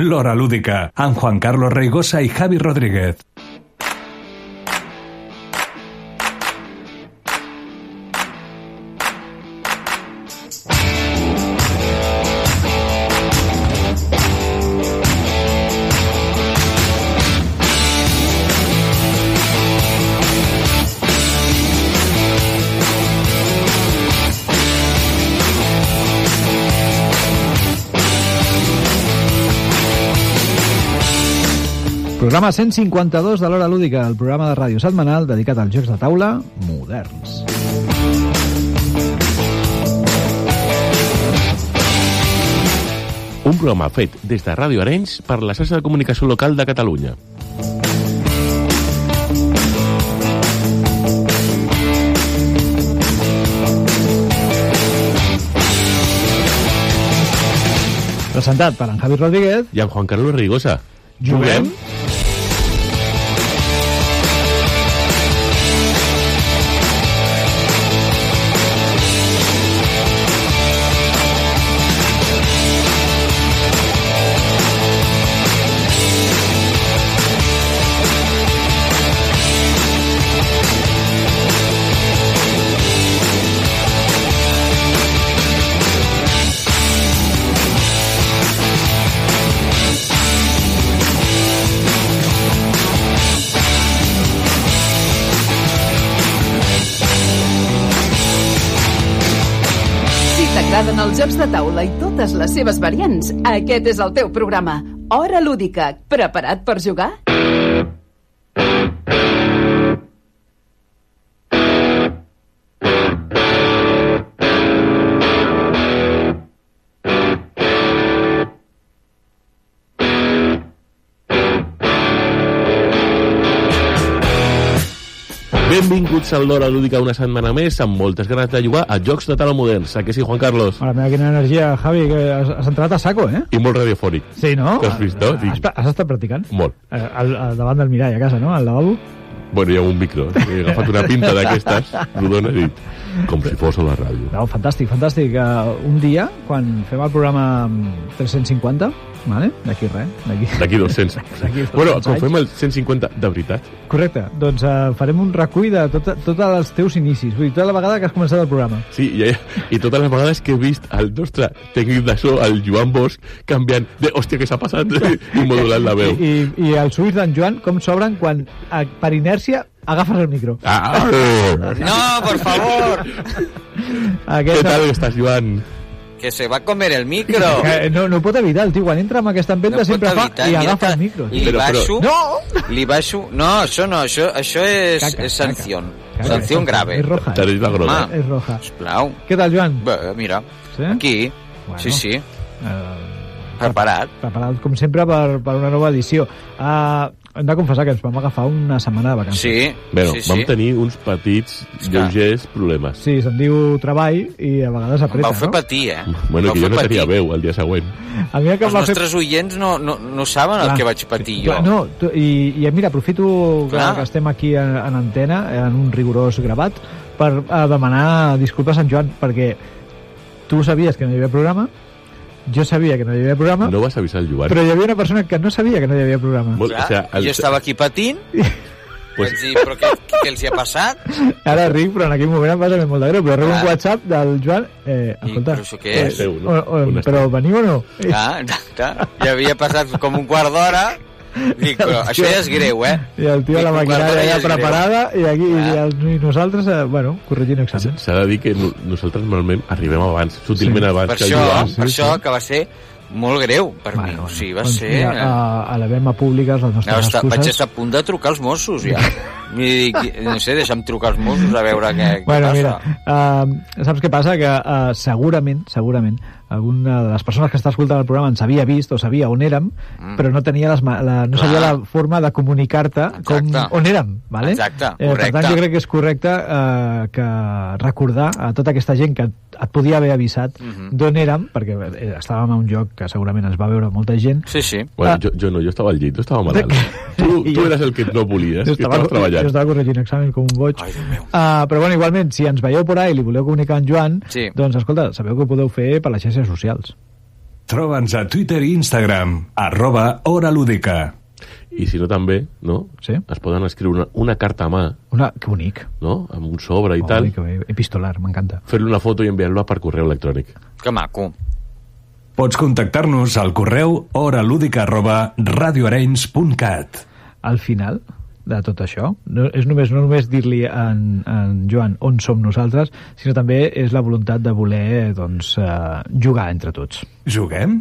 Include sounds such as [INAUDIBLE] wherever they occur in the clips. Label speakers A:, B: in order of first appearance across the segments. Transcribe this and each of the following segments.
A: L'Hora Lúdica, Juan Carlos Reigosa i Javi Rodríguez.
B: Programa 152 de l'Hora Lúdica, el programa de ràdio setmanal dedicat als jocs de taula moderns.
C: Un programa fet des de Ràdio Arenys per la xarxa de comunicació local de Catalunya.
B: Presentat per en Javi Rodríguez.
C: I amb Juan Carlos Rigosa.
B: Juguem?
D: Si jocs de taula i totes les seves variants, aquest és el teu programa. Hora lúdica. Preparat per jugar?
C: Benvinguts a l'Hora Lúdica una setmana més amb moltes ganes de jugar a jocs de taula moderns. A que sí, Juan Carlos?
B: Mare meva, quina energia, Javi, que has, has entrat a saco, eh?
C: I molt radiofònic.
B: Sí, no?
C: T'has vist, no?
B: Has, has estat practicant?
C: Molt.
B: Eh, al, al davant del mirall, a casa, no? Al lavabo?
C: Bueno, hi ha un micro. He agafat una pinta d'aquestes rodona i dit, com si fos a la ràdio.
B: No, fantàstic, fantàstic. Uh, un dia, quan fem el programa 350, vale? d'aquí res, d'aquí...
C: D'aquí 200. [LAUGHS]
B: D'aquí 200
C: bueno, quan
B: anys.
C: fem el 150 de veritat.
B: Correcte, doncs uh, farem un recull de tot, tots els teus inicis, vull dir, tota la vegada que has començat el programa.
C: Sí, i, i totes les vegades que he vist el nostre tècnic de so, el Joan Bosch, canviant de, hòstia, què s'ha passat? [LAUGHS] I modulant la veu.
B: I, i els ulls d'en Joan com s'obren quan, eh, per inèrcia, agafes el micro.
C: Ah,
E: No, por favor,
C: què
B: Aquesta,
C: tal estàs, Joan?
E: Que se va a comer el micro. [LAUGHS]
B: eh, no, no pot evitar, el tio, quan entra amb aquesta empenta
E: No
B: sempre fa
E: evitar,
B: i
E: mira
B: agafa
E: que
B: el micro.
E: Li
C: Però- però-
E: baixo,
B: No!
E: li baixo... No, això no, això, això és,
B: Caca,
E: és Sanción
B: caca.
E: grave.
B: És roja, eh?
C: groga.
E: Home.
B: És roja.
E: Sisplau.
B: Què tal, Joan?
E: Bé, mira,
B: Sí?
E: aquí,
B: Bueno.
E: sí, sí,
B: Eh,
E: preparat.
B: preparat, com sempre, per, per una nova edició. Uh, hem de confessar que ens vam agafar una setmana de vacances.
E: Sí,
C: Bueno,
E: sí,
C: vam
E: sí.
C: tenir uns petits, lleugers problemes.
B: Sí, se'n diu treball i a vegades
E: Em
B: apreta,
E: vau fer
B: no?
E: patir, eh?
C: Bueno,
E: Em
C: que jo no
E: fer
C: tenia
E: patir.
C: veu el dia següent.
B: A mi el que
E: Els
B: em va fer...
E: nostres oients no, no, no saben el
B: Clar.
E: que vaig patir jo.
B: Clar, no, tu, i, i mira, aprofito que,
E: Clar.
B: que estem aquí en, en antena, en un rigorós gravat, per eh, demanar disculpes a en Joan, perquè tu sabies que no hi havia programa, jo sabia que no hi havia programa,
C: No vas avisar el Joan.
B: però hi havia una persona que no sabia que no hi havia programa.
C: Molt-
E: Clar,
C: o sea, el-
E: Jo estava aquí patint,
C: Pues-
E: vaig dir, però què, què els hi ha passat?
B: Ara ric, però en aquell moment em va saber molt de greu, però rebo un. WhatsApp del Joan, eh,
E: I,
B: escolta,
E: però això què és?
C: esteu, no?
B: o, o, però veniu o no?
E: Clar, clar, ja havia passat com un quart d'hora. Dic, però això ja és greu, eh?
B: I el tio a la maquinària ja
E: greu.
B: preparada i aquí i,
E: Clar.
B: els, i nosaltres, eh, bueno, corregint exàmens.
C: S'ha de dir que no, nosaltres normalment arribem abans, sutilment
B: Sí.
C: abans
E: Per
C: que
E: això,
C: Joan.
E: per això que va ser molt greu per mi.
B: Bueno,
E: O sigui, va
B: doncs
E: ser...
B: Mira, a, a la vema pública les nostres
E: Ja està, vaig
B: excuses.
E: estar a punt de trucar als Mossos, ja. [LAUGHS] I dic, no sé, deixa'm trucar als Mossos a veure què, què
B: Bueno,
E: passa.
B: mira, uh, saps què passa? Que uh, segurament, segurament, alguna de les persones que està escoltant el programa ens havia vist o sabia on érem,
E: Mm.
B: però no tenia les, la, no
E: Clar.
B: sabia la forma de comunicar-te com on érem, vale?
E: Exacte,
B: Eh, per
E: correcte.
B: tant, jo crec que és correcte uh, que recordar a tota aquesta gent que et podia haver avisat
E: Mhm.
B: d'on érem, perquè eh, estàvem a un lloc que segurament ens va veure molta gent,
E: Sí, sí.
C: Bueno,
B: Ah.
C: jo, jo no, jo estava al llit, tu estava malalt. tu,
B: I [LAUGHS]
C: tu
B: jo-
C: eres el que no volies,
B: jo
C: que
B: estava,
C: treballant.
B: jo estava corregint examen com un boig.
E: Ai.
B: Uh, però bueno, igualment, si ens veieu por ahí i li voleu comunicar en Joan,
E: Sí.
B: doncs escolta, sabeu que ho podeu fer per les xarxes socials.
A: Troba'ns a Twitter i Instagram, arroba Hora Lúdica.
C: I si no també, no?
B: Sí.
C: Es poden escriure una, una carta a mà,
B: Una, que bonic.
C: no? Amb un sobre i
B: Oi,
C: tal.
B: que bé. Epistolar, m'encanta.
C: Fer-li una foto i enviar-la per correu electrònic.
E: Que maco.
A: Pots contactar-nos al correu horalúdica arroba radioarenys.cat.
B: Al final de tot això, no, és només, no només dir-li en, en Joan on som nosaltres, sinó també és la voluntat de voler doncs, eh, jugar entre tots.
A: Juguem?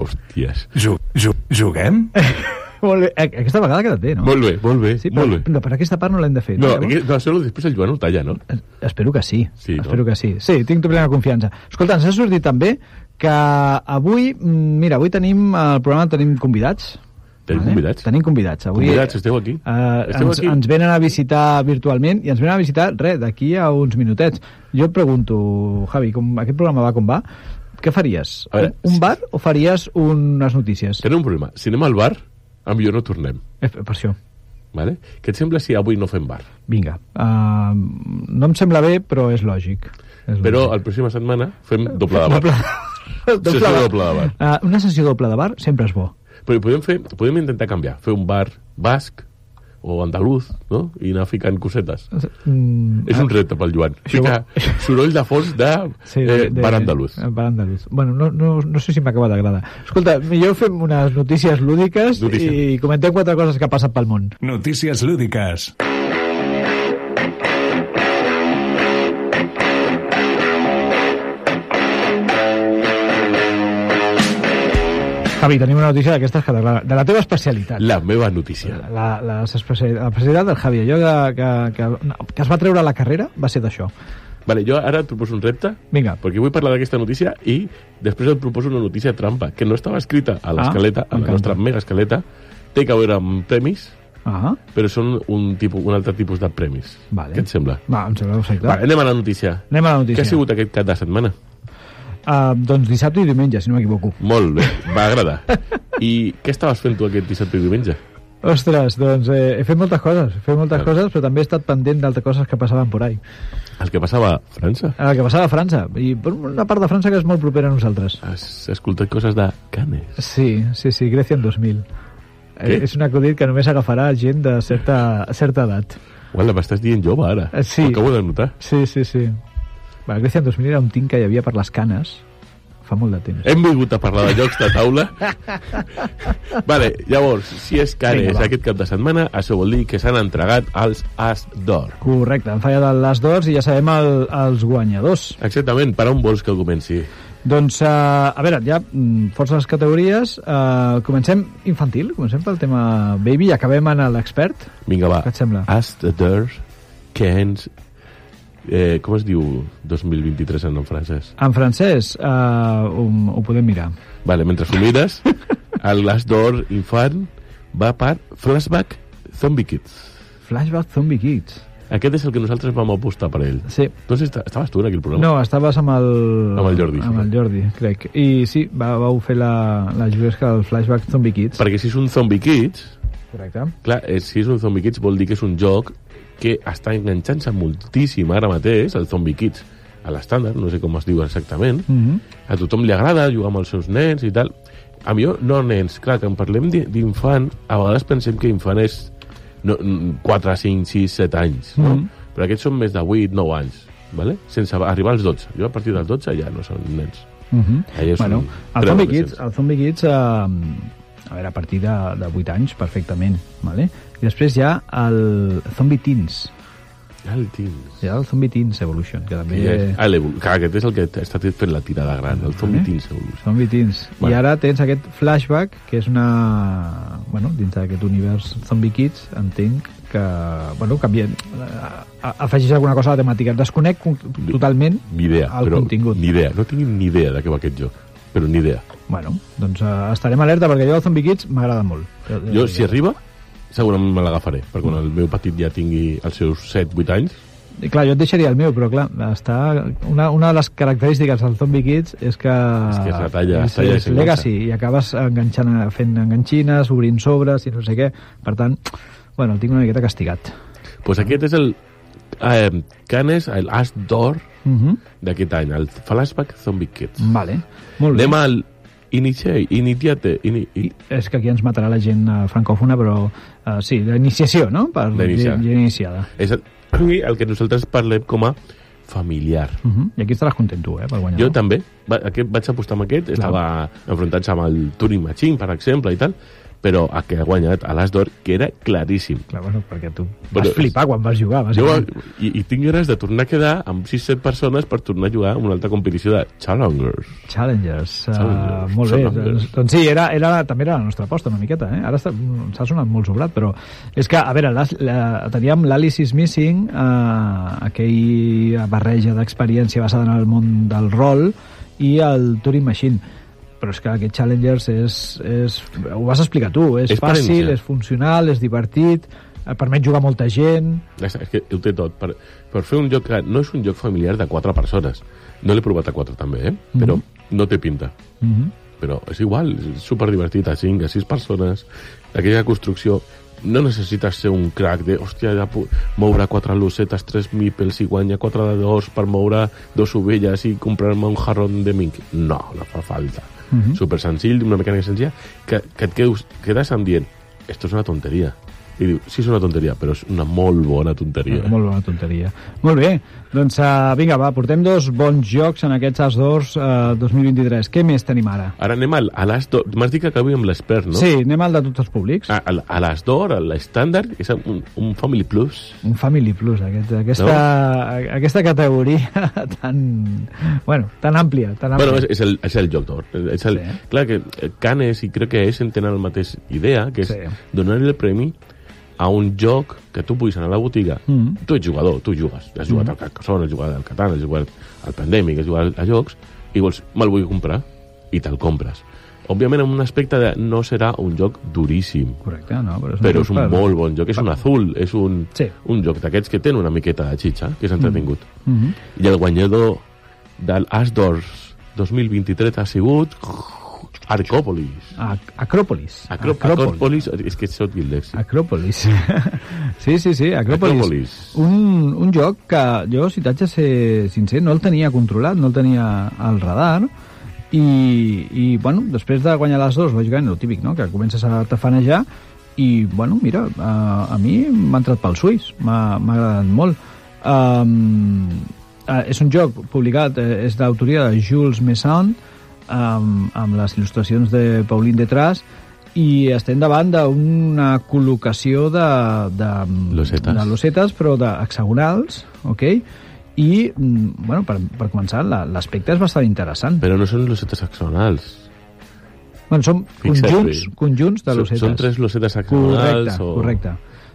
C: Hòsties.
A: Ju ju juguem? [LAUGHS]
B: Molt bé. A- Aquesta vegada ha quedat bé, no?
C: Molt bé, molt bé,
B: Sí, però,
C: molt bé.
B: però per aquesta part no l'hem de fer.
C: No,
B: Llavors-
C: aquí, no, això després el Joan ho talla, no?
B: Es- Espero que sí.
C: Sí, no?
B: Espero que sí. Sí, tinc plena confiança. Escolta, ens ha sortit també que avui, mm, mira, avui tenim al programa tenim convidats.
C: Tenim convidats?
B: Tenim convidats. Avui,
C: Convidats, esteu aquí?
B: Eh,
C: Esteu
B: ens,
C: aquí?
B: ens venen a visitar virtualment i ens venen a visitar, res, d'aquí a uns minutets. Jo et pregunto, Javi, com aquest programa va com va, què faries?
C: A veure,
B: un, un bar o faries unes notícies?
C: Tenim un problema. Si anem al bar, a millor no tornem.
B: Eh, per això.
C: Vale? Què et sembla si avui no fem bar?
B: Vinga. Uh, no em sembla bé, però és lògic. És
C: Però
B: lògic.
C: la pròxima setmana fem doble de bar.
B: Doble, [LAUGHS]
C: Sessió doble de bar.
B: Uh, una sessió doble de bar sempre és bo.
C: Però podem, fer, podem intentar canviar. Fer un bar basc o andaluz, no? I anar ficant cosetes.
B: Mm,
C: És un repte pel Joan.
B: Això-
C: Ficar [LAUGHS] soroll de fons de,
B: Sí,
C: eh, bar andaluz.
B: eh, Bar andaluz. Bueno, no, no, no sé si m'acaba d'agradar. Escolta, millor fem unes notícies lúdiques
C: Notícies.
B: i comentem quatre coses que passen pel món.
A: Notícies lúdiques.
B: Javi, tenim una notícia d'aquestes que t'agrada, de la teva especialitat.
C: La meva notícia.
B: La, la, especialitat, la especialitat del Javi, allò que, que, que, que es va treure a la carrera va ser d'això.
C: Vale, jo ara et proposo un repte,
B: Vinga.
C: perquè vull parlar d'aquesta notícia i després et proposo una notícia trampa, que no estava escrita a l'escaleta, a la nostra mega escaleta, té a veure amb premis,
B: Ah,
C: però són un, tipus, un altre tipus de premis.
B: vale.
C: Què et sembla?
B: Va, em sembla perfecte.
C: Vale, anem a la notícia.
B: Anem a la
C: Què
B: notícia.
C: ha sigut aquest cap de setmana?
B: Uh, doncs dissabte i diumenge, si no m'equivoco.
C: Molt bé, va agradar. I què estaves fent tu aquest dissabte i diumenge?
B: Ostres, doncs eh, he fet moltes coses, he fet moltes
C: Clar.
B: coses, però també he estat pendent d'altres coses que passaven por ahí.
C: El que passava a França.
B: El que passava a França, i per una part de França que és molt propera a nosaltres.
C: Has escoltat coses de Canes.
B: Sí, sí, sí, Grècia en 2000.
C: Què?
B: Eh, és un acudit que només agafarà gent de certa, certa edat.
C: Uala, m'estàs dient jove ara.
B: Eh, sí.
C: Ho acabo de notar.
B: Sí, sí, sí. Va, Grècia en 2000 era un tinc que hi havia per les canes fa molt de temps.
C: Hem vingut a parlar de jocs de taula. [LAUGHS] vale, llavors, si és Canes
B: Vinga,
C: aquest cap de setmana, això vol dir que s'han entregat els As d'Or.
B: Correcte, en falla de les d'ors i ja sabem el, els guanyadors.
C: Exactament, per on vols que comenci?
B: Doncs, uh, a veure, ja mm, força les categories. Uh, comencem infantil, comencem pel tema baby i acabem en l'expert.
C: Vinga, va.
B: Què et sembla?
C: As d'Or, Canes... Eh, com es diu 2023 en francès?
B: En francès uh, ho, ho podem mirar.
C: Vale, mentre ho mires, [LAUGHS] el As d'Or infant va per Flashback Zombie Kids.
B: Flashback Zombie Kids.
C: Aquest és el que nosaltres vam apostar per ell.
B: Sí.
C: Doncs esta- estaves tu en aquell programa?
B: No, estaves amb el...
C: Amb el Jordi, sí.
B: Amb el Jordi, crec. I sí, va, vau fer la, la juguesca del Flashback Zombie Kids.
C: Perquè si és un Zombie Kids,
B: Correcte.
C: clar, eh, si és un Zombie Kids vol dir que és un joc que està enganxant-se moltíssim ara mateix, el Zombie Kids, a l'estàndard, no sé com es diu exactament,
B: Mm -hmm.
C: a tothom li agrada jugar amb els seus nens i tal. A mi, no nens, clar, que en parlem di- d'infant, a vegades pensem que infant és no, 4, 5, 6, 7 anys, no?
B: Mhm.
C: Però aquests són més de 8, 9 anys, ¿vale? sense arribar als 12. Jo a partir dels 12 ja no són nens.
B: Mm -hmm.
C: Allà
B: Bueno, el Zombie. Kids, el Zombie Kids eh, a veure, a partir de, de 8 anys, perfectament. Vale? I després hi ha el Zombie Teens.
C: Ja el tens.
B: Hi ha el Zombie Teens Evolution, que també...
C: Yeah. Ah, l'evol- clar, aquest és el que està fent la tirada gran, el Zombie
B: Eh?
C: Teens Evolution.
B: Zombie Teens.
C: Bueno.
B: I ara tens aquest flashback, que és una... Bueno, dins d'aquest univers Zombie Kids, entenc que... Bueno, canvia... eh, afegeix alguna cosa a la temàtica. Desconec totalment
C: Ni idea,
B: el
C: però
B: contingut.
C: ni idea. No tinc ni idea de què va aquest joc, però ni idea.
B: Bueno, doncs uh, estarem alerta perquè jo el Zombie Kids m'agrada molt.
C: Jo, si arriba, segurament me l'agafaré, perquè quan el meu petit ja tingui els seus 7-8 anys,
B: I clar, jo et deixaria el meu, però clar, està... Una, una de les característiques del Zombie Kids és que...
C: És que és la talla-
B: és,
C: talla
B: és legacy, i acabes enganxant, fent enganxines, obrint sobres i no sé què. Per tant, bueno, el tinc una miqueta castigat.
C: pues aquest és el eh, Canes, el As d'Or
B: Uh -huh.
C: d'aquest any, el Flashback Zombie Kids.
B: Vale, molt bé.
C: Anem al Iniciei, iniciate, ini,
B: I,
C: i,
B: és que aquí ens matarà la gent uh, francòfona, però uh, sí, l'iniciació, no? Per gent iniciada.
C: és el, [CLEARS THROAT] el que nosaltres parlem com a familiar.
B: Uh -huh. I aquí estaràs content tu, eh, per guanyar.
C: Jo també, va, aquest, vaig apostar amb aquest, estava enfrontant-se amb el Turing Machine, per exemple, i tal, però el que ha guanyat a l'As d'Or, que era claríssim.
B: Clar, bueno, perquè tu
C: Però
B: vas flipar quan vas jugar, vas
C: Jo, i, I tinc ganes de tornar a quedar amb 6-7 persones per tornar a jugar a una altra competició de Challengers.
B: Challengers. Uh,
C: Challengers,
B: molt bé.
C: Challengers.
B: Doncs, doncs sí, era, era, també era la nostra aposta una miqueta. Eh? Ara s'ha sonat molt sobrat, però és que, a veure, l'As- la, teníem l'Alice is Missing, uh, aquella barreja d'experiència basada en el món del rol, i el Turing Machine. Però és que aquest Challengers és, és... Ho vas explicar tu, és,
C: És
B: fàcil, és funcional, és divertit, eh, permet jugar molta gent...
C: És, és que ho té tot. Per, per fer un joc que no és un joc familiar de 4 persones. No l'he provat a 4 també, eh? Però no té pinta.
B: Mm -hmm.
C: Però és igual, és superdivertit a 5, a 6 persones. Aquella construcció no necessites ser un crack de, hòstia, ja moure quatre lucetes, tres mipels i guanya quatre de dos per moure dos ovelles i comprar-me un jarrón de mink. No, no fa falta. -huh. Super senzill, una mecànica senzilla, que, que et quedes, quedes amb dient, esto és una tonteria. I diu, sí, és una tonteria, però és una molt bona tonteria.
B: Molt bona tonteria. Molt bé, doncs uh, vinga, va, portem dos bons jocs en aquests As d'Ors uh, 2023. Què més tenim ara?
C: Ara anem al, a l'As d'Or. M'has dit que acabi amb l'expert, no?
B: Sí, anem al de tots els públics.
C: A, a, a l'As d'Or, a l'estàndard, és un, un Family Plus.
B: Un Family Plus, aquest, aquesta, aquesta categoria [LAUGHS] tan, bueno, tan àmplia. Tan àmplia.
C: Bueno, és, és, el, és el joc d'or. És el,
B: Sí.
C: Clar que eh, Canes i crec que Essen tenen la mateixa idea, que és
B: Sí.
C: sí. donar el premi a un joc que tu puguis anar a la botiga.
B: Mhm.
C: Tu ets jugador, tu jugues. Has jugat al Carcassonne, has jugat al Catan, has jugat al Pandemic, has jugat a jocs, i vols, me'l vull comprar, i te'l compres. Òbviament, en un aspecte de no serà un joc duríssim,
B: Correcte, no? Però és,
C: però és un
B: per-
C: molt bon joc. És un azul, és un,
B: Sí.
C: un joc d'aquests que tenen una miqueta de xitxa, que és entretingut.
B: Mhm.
C: I el guanyador del As d'Ors 2023 ha sigut Arcòpolis.
B: A- Acròpolis.
C: Acrò Acròpolis, és que sóc dildèxic.
B: Acròpolis. [LAUGHS] sí, sí, sí, Acròpolis.
C: Acròpolis.
B: Un, un joc que jo, si t'haig de ser sincer, no el tenia controlat, no el tenia al radar, i, i bueno, després de guanyar les dos, lògicament, el típic, no?, que comences a tafanejar, i, bueno, mira, a, a mi m'ha entrat pel suís, m'ha agradat molt. Um, és un joc publicat, eh, és d'autoria de Jules Messon, amb, amb les il·lustracions de Pauline Detrás, i estem davant d'una col·locació de, de,
C: Losetes.
B: de losetes, però d'hexagonals, ok? I, mm, bueno, per, per començar, la- l'aspecte és bastant interessant.
C: Però no són losetes hexagonals.
B: Bueno, són conjunts, conjunts de
C: Són,
B: losetes.
C: són tres losetes hexagonals
B: Correcte,
C: o
B: correcte.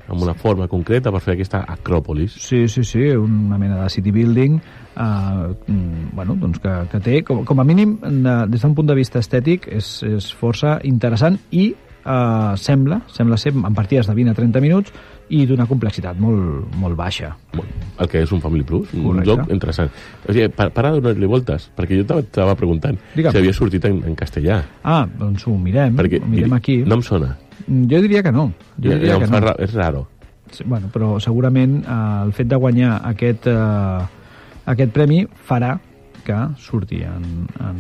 C: Amb una forma concreta per fer aquesta acròpolis.
B: Sí, sí, sí, una mena de city building eh, mm, bueno, doncs que, que té, com, com a mínim, de, des d'un punt de vista estètic, és, és força interessant i eh, sembla, sembla ser en partides de 20 a 30 minuts i d'una complexitat molt, molt baixa.
C: Bueno, el que és un Family Plus, un
B: Correcte.
C: joc interessant. O sigui, pa- para de donar-li voltes, perquè jo t'ava- t'ava preguntant
B: Digue'm.
C: si havia sortit en, en castellà.
B: Ah, doncs ho mirem,
C: perquè
B: ho mirem aquí.
C: no em sona.
B: Jo diria que no. Jo
C: Ja,
B: diria
C: em
B: que no.
C: ra- és raro.
B: Sí, bueno, però segurament eh, el fet de guanyar aquest, eh, aquest premi farà que surti en, en,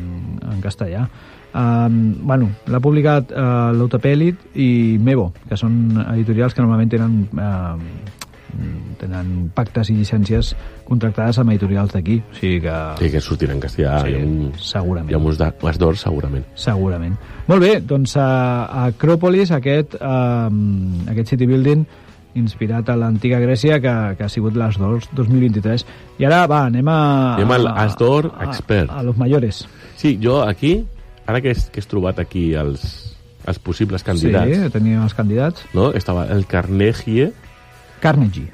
B: en castellà. Um, bueno, l'ha publicat uh, l'Autopelit i Mevo, que són editorials que normalment tenen uh, tenen pactes i llicències contractades amb editorials d'aquí, o sigui que...
C: Sí, que sortirà en castellà.
B: Sí,
C: hi ha un,
B: segurament.
C: Hi ha uns uns d'or, segurament.
B: Segurament. Molt bé, doncs a, a Acròpolis, aquest, um, aquest city building inspirat a l'antiga Grècia, que, que ha sigut l'As d'Or 2023. I ara, va, anem a...
C: Anem
B: a-
C: As d'Or
B: a-
C: expert.
B: A, los mayores.
C: Sí, jo aquí, ara que, és, que has trobat aquí els, els possibles candidats,
B: Sí, teníem els candidats.
C: no? estava el Carnegie,
B: Carnegie.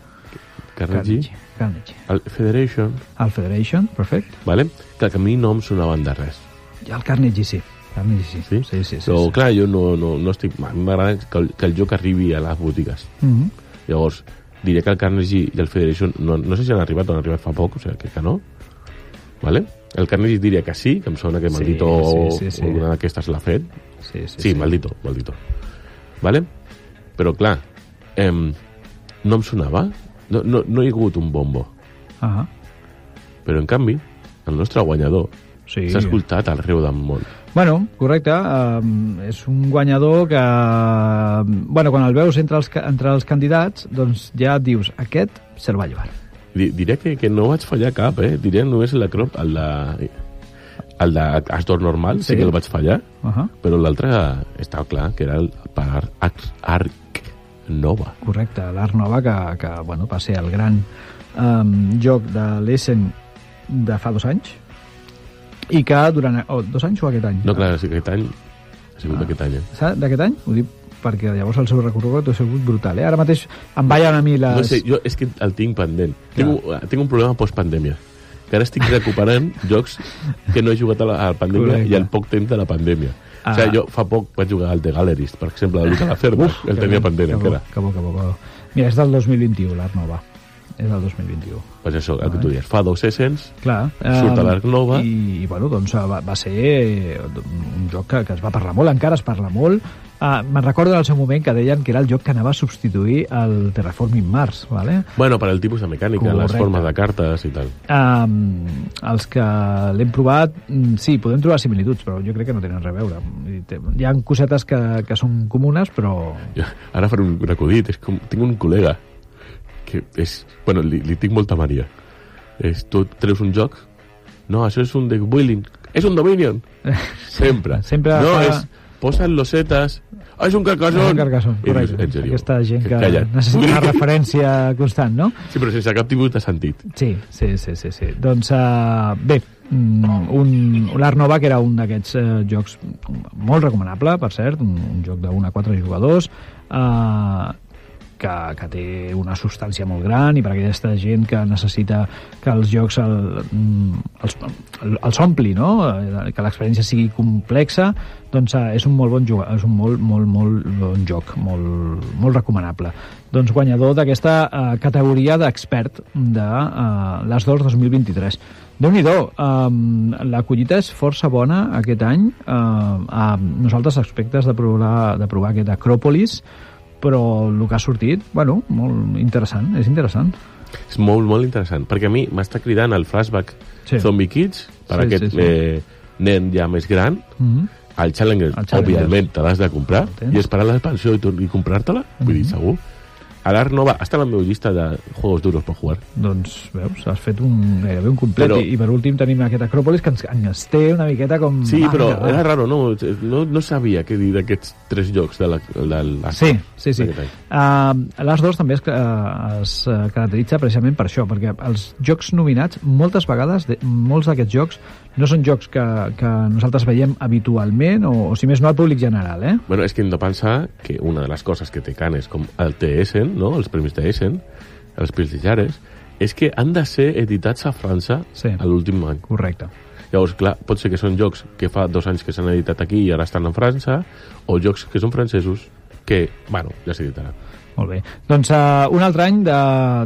C: Carnegie,
B: Carnegie.
C: el Federation,
B: El Federation, perfecte.
C: vale? que a mi no em sonaven de res.
B: El Carnegie sí. Carnegie sí.
C: Sí?
B: Sí, sí, sí.
C: Però,
B: sí.
C: clar, jo no, no, no estic... A mi m'agrada que, el, que el joc arribi a les botigues.
B: Mhm.
C: Llavors, diré que el Carnegie i el Federation no, no sé si han arribat o han arribat fa poc, o sigui, crec que no. Vale? El Carnegie diria que sí, que em sona que
B: Sí,
C: Maldito
B: sí, sí, sí.
C: una d'aquestes l'ha fet.
B: Sí, sí,
C: Sí, Maldito, Maldito. Vale? Però, clar, em, no em sonava. No, no, no hi ha hagut un bombo.
B: Ah,
C: Però, en canvi, el nostre guanyador
B: sí.
C: s'ha escoltat arreu del món.
B: Bueno, correcte. Um, és un guanyador que... Bueno, quan el veus entre els, entre els candidats, doncs ja et dius, aquest se'l va llevar.
C: Di- Diré que, que no vaig fallar cap, eh? Diré només la crop, el de... El d'Astor normal, sí.
B: Sí.
C: sí que el vaig fallar,
B: Uh -huh.
C: però l'altre estava clar que era el per Arc, Arc Nova.
B: Correcte, l'Art Nova, que, que bueno, va ser el gran um, joc de l'Essen de fa dos anys, i que durant... Oh, dos anys o aquest any?
C: No, clar, sí que aquest any ha sigut
B: Ah.
C: aquest any, eh?
B: D'aquest any? Ho dic perquè llavors el seu recorregut ha sigut brutal. Eh? Ara mateix em ballen a mi les...
C: No sé, jo és que el tinc pendent. Tinc, un- tinc un problema post-pandèmia. Que ara estic recuperant [LAUGHS] jocs que no he jugat a la, a la pandèmia
B: Correcte.
C: i al poc temps de la pandèmia.
B: Ah.
C: O sigui, jo fa poc vaig jugar al The Gallerist, per exemple, de Luca Lacerda. el tenia pendent
B: que bo,
C: encara.
B: Que bo, que bo, que bo. Mira, és del 2021, l'Art Nova. És del 2021.
C: Pues això, el que tu dius, fa dos Essens,
B: Clar.
C: Surt a l'Arc Nova.
B: I, i bueno, doncs va, va ser eh, un joc que, que es va parlar molt, encara es parla molt. Uh, Me'n recordo en el seu moment que deien que era el joc que anava a substituir el Terraforming Mars, ¿vale?
C: bueno, per al tipus de mecànica, les
B: Correcte.
C: formes de cartes i tal.
B: Um, els que l'hem provat, mm, sí, podem trobar similituds, però jo crec que no tenen res a veure. Hi ha cosetes que, que són comunes, però...
C: Jo, ara faré un, un acudit, és com, tinc un col·lega que és... Bueno, li, li tinc molta mania. És, tu treus un joc, no, això és un deck building, és un Dominion. [LAUGHS] Sempre.
B: Sempre
C: no,
B: fa-
C: és, posen losetes, ah, és un carcassón.
B: Un Carcassonne,
C: I dius,
B: correcte.
C: en sèrio,
B: Aquesta gent que
C: calla't.
B: necessita una [LAUGHS] referència constant, no?
C: Sí, però sense cap tipus de sentit.
B: Sí, sí, sí, sí. sí. Doncs uh, bé, mm, un, l'Art Nova, que era un d'aquests uh, jocs molt recomanable, per cert, un, un joc 1 a 4 jugadors, uh, que, que té una substància molt gran i per aquesta gent que necessita que els jocs el, mm, els, els ompli, no? Eh, que l'experiència sigui complexa, doncs eh, és un molt bon joc, és un molt, molt, molt bon joc, molt, molt recomanable. Doncs guanyador d'aquesta eh, categoria d'expert de eh, les d'Or 2023. Déu-n'hi-do, um, la collita és força bona aquest any. Uh, a nosaltres aspectes de provar, de provar aquest Acròpolis, però el que ha sortit, bueno, molt interessant, és interessant.
C: És molt, molt interessant, perquè a mi m'està cridant el flashback
B: Sí.
C: Zombie Kids, per
B: Sí,
C: aquest
B: sí, sí.
C: Eh, nen ja més gran,
B: Mm -hmm.
C: el Challenger,
B: El Challenger.
C: òbviament, te l'has de comprar i esperar l'expansió i, i comprar-te-la, vull dir,
B: Mhm.
C: segur. A l'Art Nova està a la meva llista de juegos duros per jugar.
B: Doncs, veus, has fet un, gairebé un complet.
C: Però-
B: I, I per últim tenim aquest Acròpolis que ens, ens té una miqueta com...
C: Sí,
B: manga,
C: però
B: va.
C: era raro, no? No, no sabia què dir d'aquests tres jocs de la, de la,
B: Sí, sí, sí. Uh, L'As 2 també es, uh, es caracteritza precisament per això, perquè els jocs nominats, moltes vegades, de, molts d'aquests jocs no són jocs que, que nosaltres veiem habitualment, o, o si més no al públic general, eh?
C: Bueno, és que hem de pensar que una de les coses que té Canes, com el TSN, no? els premis TSN, els prestigiares, és que han de ser editats a França
B: Sí.
C: a l'últim any.
B: Correcte.
C: Llavors, clar, pot ser que són jocs que fa dos anys que s'han editat aquí i ara estan en França, o jocs que són francesos que, bueno, ja s'editaran.
B: Molt bé. Doncs uh, un altre any de,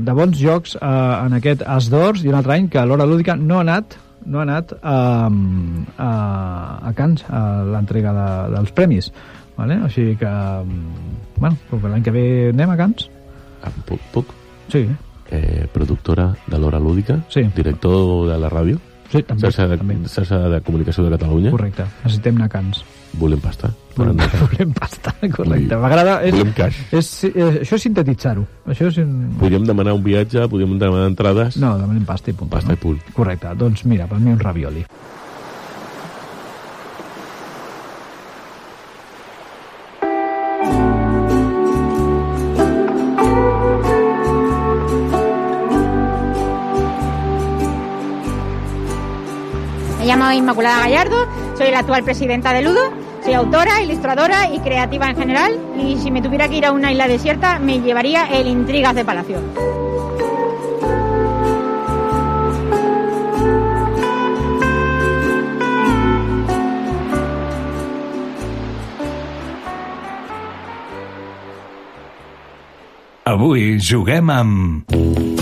B: de bons jocs uh, en aquest As d'Ors i un altre any que l'Hora Lúdica no ha anat no ha anat um, a, a Cans, a l'entrega de, dels premis. Vale? O sigui que, um, bueno, que l'any que ve anem a Cans?
C: Puc? puc?
B: Sí,
C: Eh, productora de l'Hora Lúdica,
B: Sí.
C: director de la ràdio,
B: sí també.
C: xarxa de,
B: també.
C: xarxa de comunicació de Catalunya,
B: Correcte, necessitem anar a Cans.
C: Volem pasta.
B: Volem, [LAUGHS]
C: Volem,
B: pasta, correcte. M'agrada...
C: Volem cash.
B: és, és, això és sintetitzar-ho. Això és... Un...
C: Podríem demanar un viatge, podríem demanar entrades,
B: No, demanem pasta i punt.
C: pasta
B: no?
C: i punt.
B: Correcte, doncs mira, per mi un ravioli.
F: Me llamo Inmaculada Gallardo, soy la actual presidenta de Ludo, soy autora, ilustradora y creativa en general y si me tuviera que ir a una isla desierta me llevaría el Intrigas de Palacio.
A: Avui juguem amb...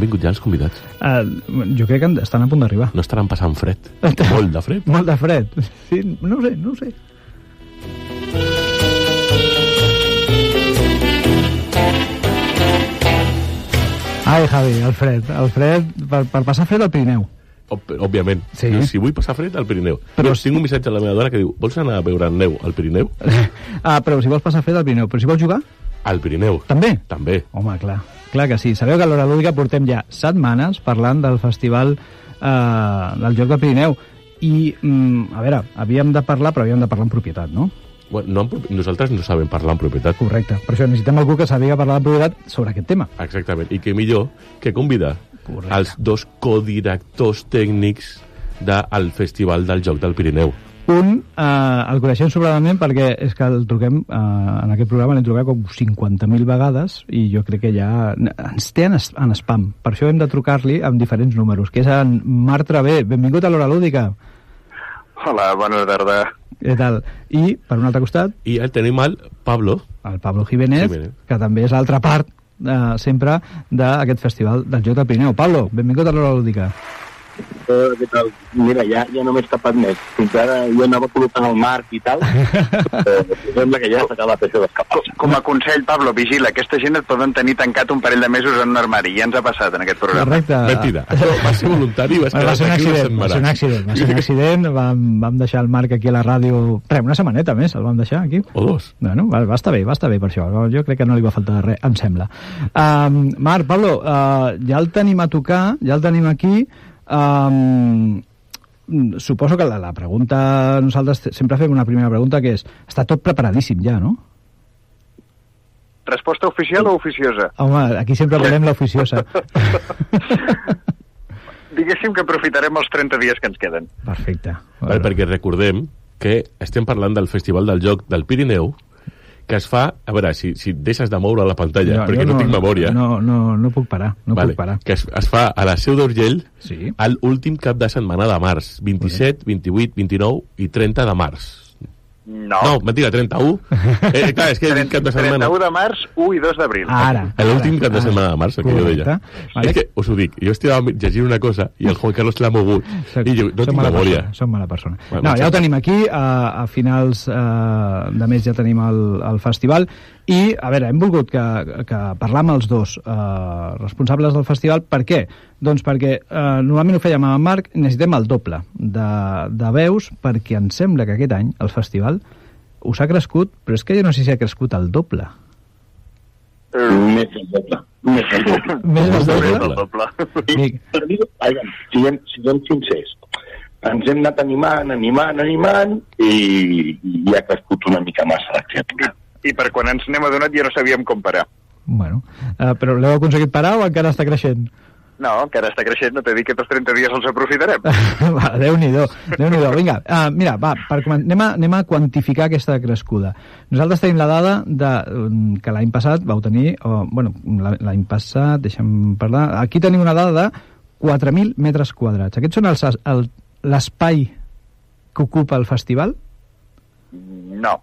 C: Han vingut ja els convidats.
B: Uh, jo crec que estan a punt d'arribar.
C: No estaran passant fred. [LAUGHS] Molt de fred.
B: Molt de fred. Sí, no sé, no sé. Ai, Javi, el fred. El fred, per, per passar fred al Pirineu.
C: Òb- Òbviament.
B: Sí.
C: Diu, Si vull passar fred, al Pirineu.
B: Però si-
C: tinc un missatge a la meva dona que diu vols anar a veure neu al Pirineu? [LAUGHS]
B: ah, però si vols passar fred al Pirineu. Però si vols jugar,
C: Al Pirineu.
B: també.
C: També.
B: Home, clar. Clar que sí. Sabeu que a l'Hora Lúdica portem ja setmanes parlant del festival eh, del Joc del Pirineu. I, mm, a veure, havíem de parlar, però havíem de parlar en propietat, no?
C: Bueno, no, nosaltres no sabem parlar en propietat.
B: Correcte. Per això necessitem algú que sàpiga parlar en propietat sobre aquest tema.
C: Exactament. I que millor que convidar
B: Correcte.
C: els dos codirectors tècnics del Festival del Joc del Pirineu.
B: Un, eh, el coneixem sobradament perquè és que el truquem, eh, en aquest programa l'hem trucat com 50.000 vegades i jo crec que ja ens té en, es- en spam. Per això hem de trucar-li amb diferents números, que és en Marc Travé. Benvingut a l'Hora Lúdica.
G: Hola, bona tarda.
B: Què tal? I, per un altre costat,
C: I el tenim al Pablo.
B: el Pablo Jiménez,
C: Jiménez.
B: que també és l'altra part eh, sempre d'aquest festival del Joc del Pirineu. Pablo, benvingut a l'Hora Lúdica.
G: Què tal? Mira, ja, ja no m'he escapat més. Fins ara jo anava col·locant el marc i tal. uh, [LAUGHS] sembla que ja s'ha acabat això d'escapar.
H: Com a consell, Pablo, vigila, aquesta gent et poden tenir tancat un parell de mesos en un armari. Ja ens ha passat en aquest programa.
B: Correcte.
C: Mentida. Això va ser voluntari
B: Va
C: quedar
B: ser un accident, va ser un accident, va ser un accident, vam, vam deixar el Marc aquí a la ràdio, res, una setmaneta més el vam deixar aquí.
C: O dos.
B: Bueno, va, va estar bé, va estar bé per això, jo crec que no li va faltar res, em sembla. Um, Marc, Pablo, uh, ja el tenim a tocar, ja el tenim aquí, um, suposo que la, la pregunta, nosaltres sempre fem una primera pregunta que és, està tot preparadíssim ja, no?
H: Resposta oficial o oficiosa?
B: Home, aquí sempre volem l'oficiosa. [LAUGHS]
H: Diguéssim que aprofitarem els 30 dies que ens queden.
B: Perfecte.
C: Vale, perquè recordem que estem parlant del Festival del Joc del Pirineu, que es fa... A veure, si, si deixes de moure la pantalla, perquè
B: jo
C: no, tinc memòria,
B: No, no, no puc parar, no
C: vale,
B: puc parar.
C: que es, es fa a la Seu d'Urgell
B: Sí.
C: al últim cap de setmana de març, 27, 28, 29 i 30 de març.
H: No.
C: No, mentida, 31. [LAUGHS] Eh, clar, és que el cap de setmana...
H: 31 de març, 1 i 2 d'abril.
B: Ara.
C: L'últim
B: ara,
C: cap de
B: ara.
C: setmana de març, el que jo deia.
B: Vale.
C: És que us ho dic, jo estava llegint una cosa i el Juan Carlos l'ha mogut i jo no
B: Som
C: tinc
B: mala
C: memòria.
B: Persona, som mala persona.
C: Bueno,
B: no, ja ho tenim aquí, a, a finals eh, de mes ja tenim el, el festival, i, a veure, hem volgut que, que parlar amb els dos eh, responsables del festival. Per què? Doncs perquè eh, normalment ho fèiem amb en Marc, necessitem el doble de, de veus, perquè em sembla que aquest any el festival us ha crescut, però és que jo no sé si ha crescut el doble.
G: Més del doble. Més del doble. [LAUGHS]
B: Més del doble?
H: El doble.
B: Dic,
G: Per aviam, siguem, siguem sincers. Ens hem anat animant, animant, animant, i, i ha crescut una mica massa la criatura.
H: I per quan ens n'hem adonat ja no sabíem com parar.
B: bueno, eh, però l'heu aconseguit parar o encara està creixent?
H: No, encara està creixent, no t'he dit que aquests 30 dies els aprofitarem. [LAUGHS]
B: va, Déu-n'hi-do, déu nhi déu Vinga, uh, mira, va, per, anem, a, anem a quantificar aquesta crescuda. Nosaltres tenim la dada de, um, que l'any passat vau tenir, o, bueno, la- l'any passat, deixa'm parlar, aquí tenim una dada de 4.000 metres quadrats. Aquests són l'espai que ocupa el festival?
H: No,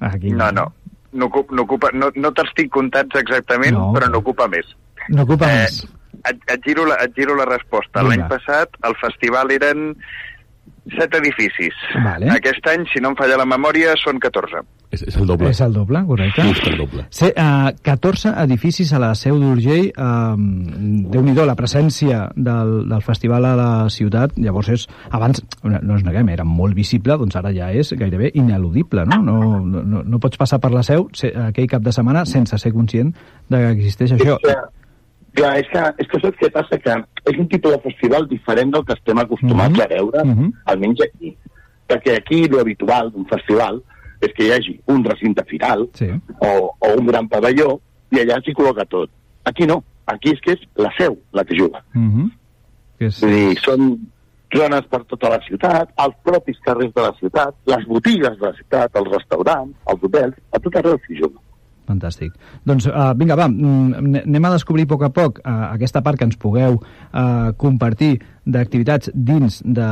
B: Aquí,
H: no, no. No, ocupa, no, ocupa, no, no te'ls tinc comptats exactament,
B: No.
H: però no ocupa més.
B: No ocupa
H: Eh,
B: més.
H: Et, et, giro la, et giro la resposta. L'any passat el festival eren set edificis.
B: Vale.
H: Aquest any, si no em falla la memòria, són 14.
C: És, és el doble.
B: És el doble, correcte.
C: Just el doble.
B: Sí, uh, 14 edificis a la Seu d'Urgell. Uh, Déu-n'hi-do, la presència del, del festival a la ciutat, llavors és, abans, no ens neguem, era molt visible, doncs ara ja és gairebé ineludible, no? No, no, no, no pots passar per la Seu se, aquell cap de setmana sense ser conscient de que existeix això.
G: Que, clar, és que, és que saps què passa? Que és un tipus de festival diferent del que estem acostumats
B: Mhm.
G: a veure,
B: Mhm.
G: almenys aquí. Perquè aquí lo habitual d'un festival és que hi hagi un recinte firal
B: Sí.
G: o, o un gran pavelló i allà s'hi col·loca tot. Aquí no. Aquí és que és la seu la que juga.
B: Uh -huh. que és,
G: Vull dir, són zones per tota la ciutat, els propis carrers de la ciutat, les botigues de la ciutat, els restaurants, els hotels, a tot arreu s'hi juga.
B: Fantàstic. Doncs uh, vinga, va, mm, anem a descobrir a poc a poc uh, aquesta part que ens pugueu uh, compartir d'activitats dins de-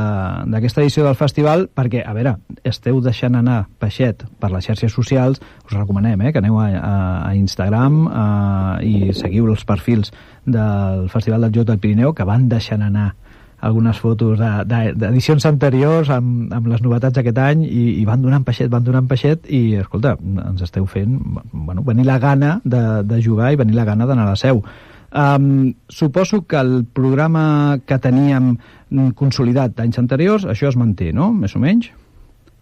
B: d'aquesta edició del festival, perquè, a veure, esteu deixant anar peixet per les xarxes socials, us recomanem eh, que aneu a, a, a Instagram uh, i seguiu els perfils del Festival del Joc del Pirineu, que van deixant anar algunes fotos de- de- d'edicions anteriors amb, amb les novetats d'aquest any i, i van donant peixet, van donant peixet i, escolta, ens esteu fent bueno, venir la gana de, de jugar i venir la gana d'anar a la seu. Um, suposo que el programa que teníem consolidat d'anys anteriors, això es manté, no? Més o menys?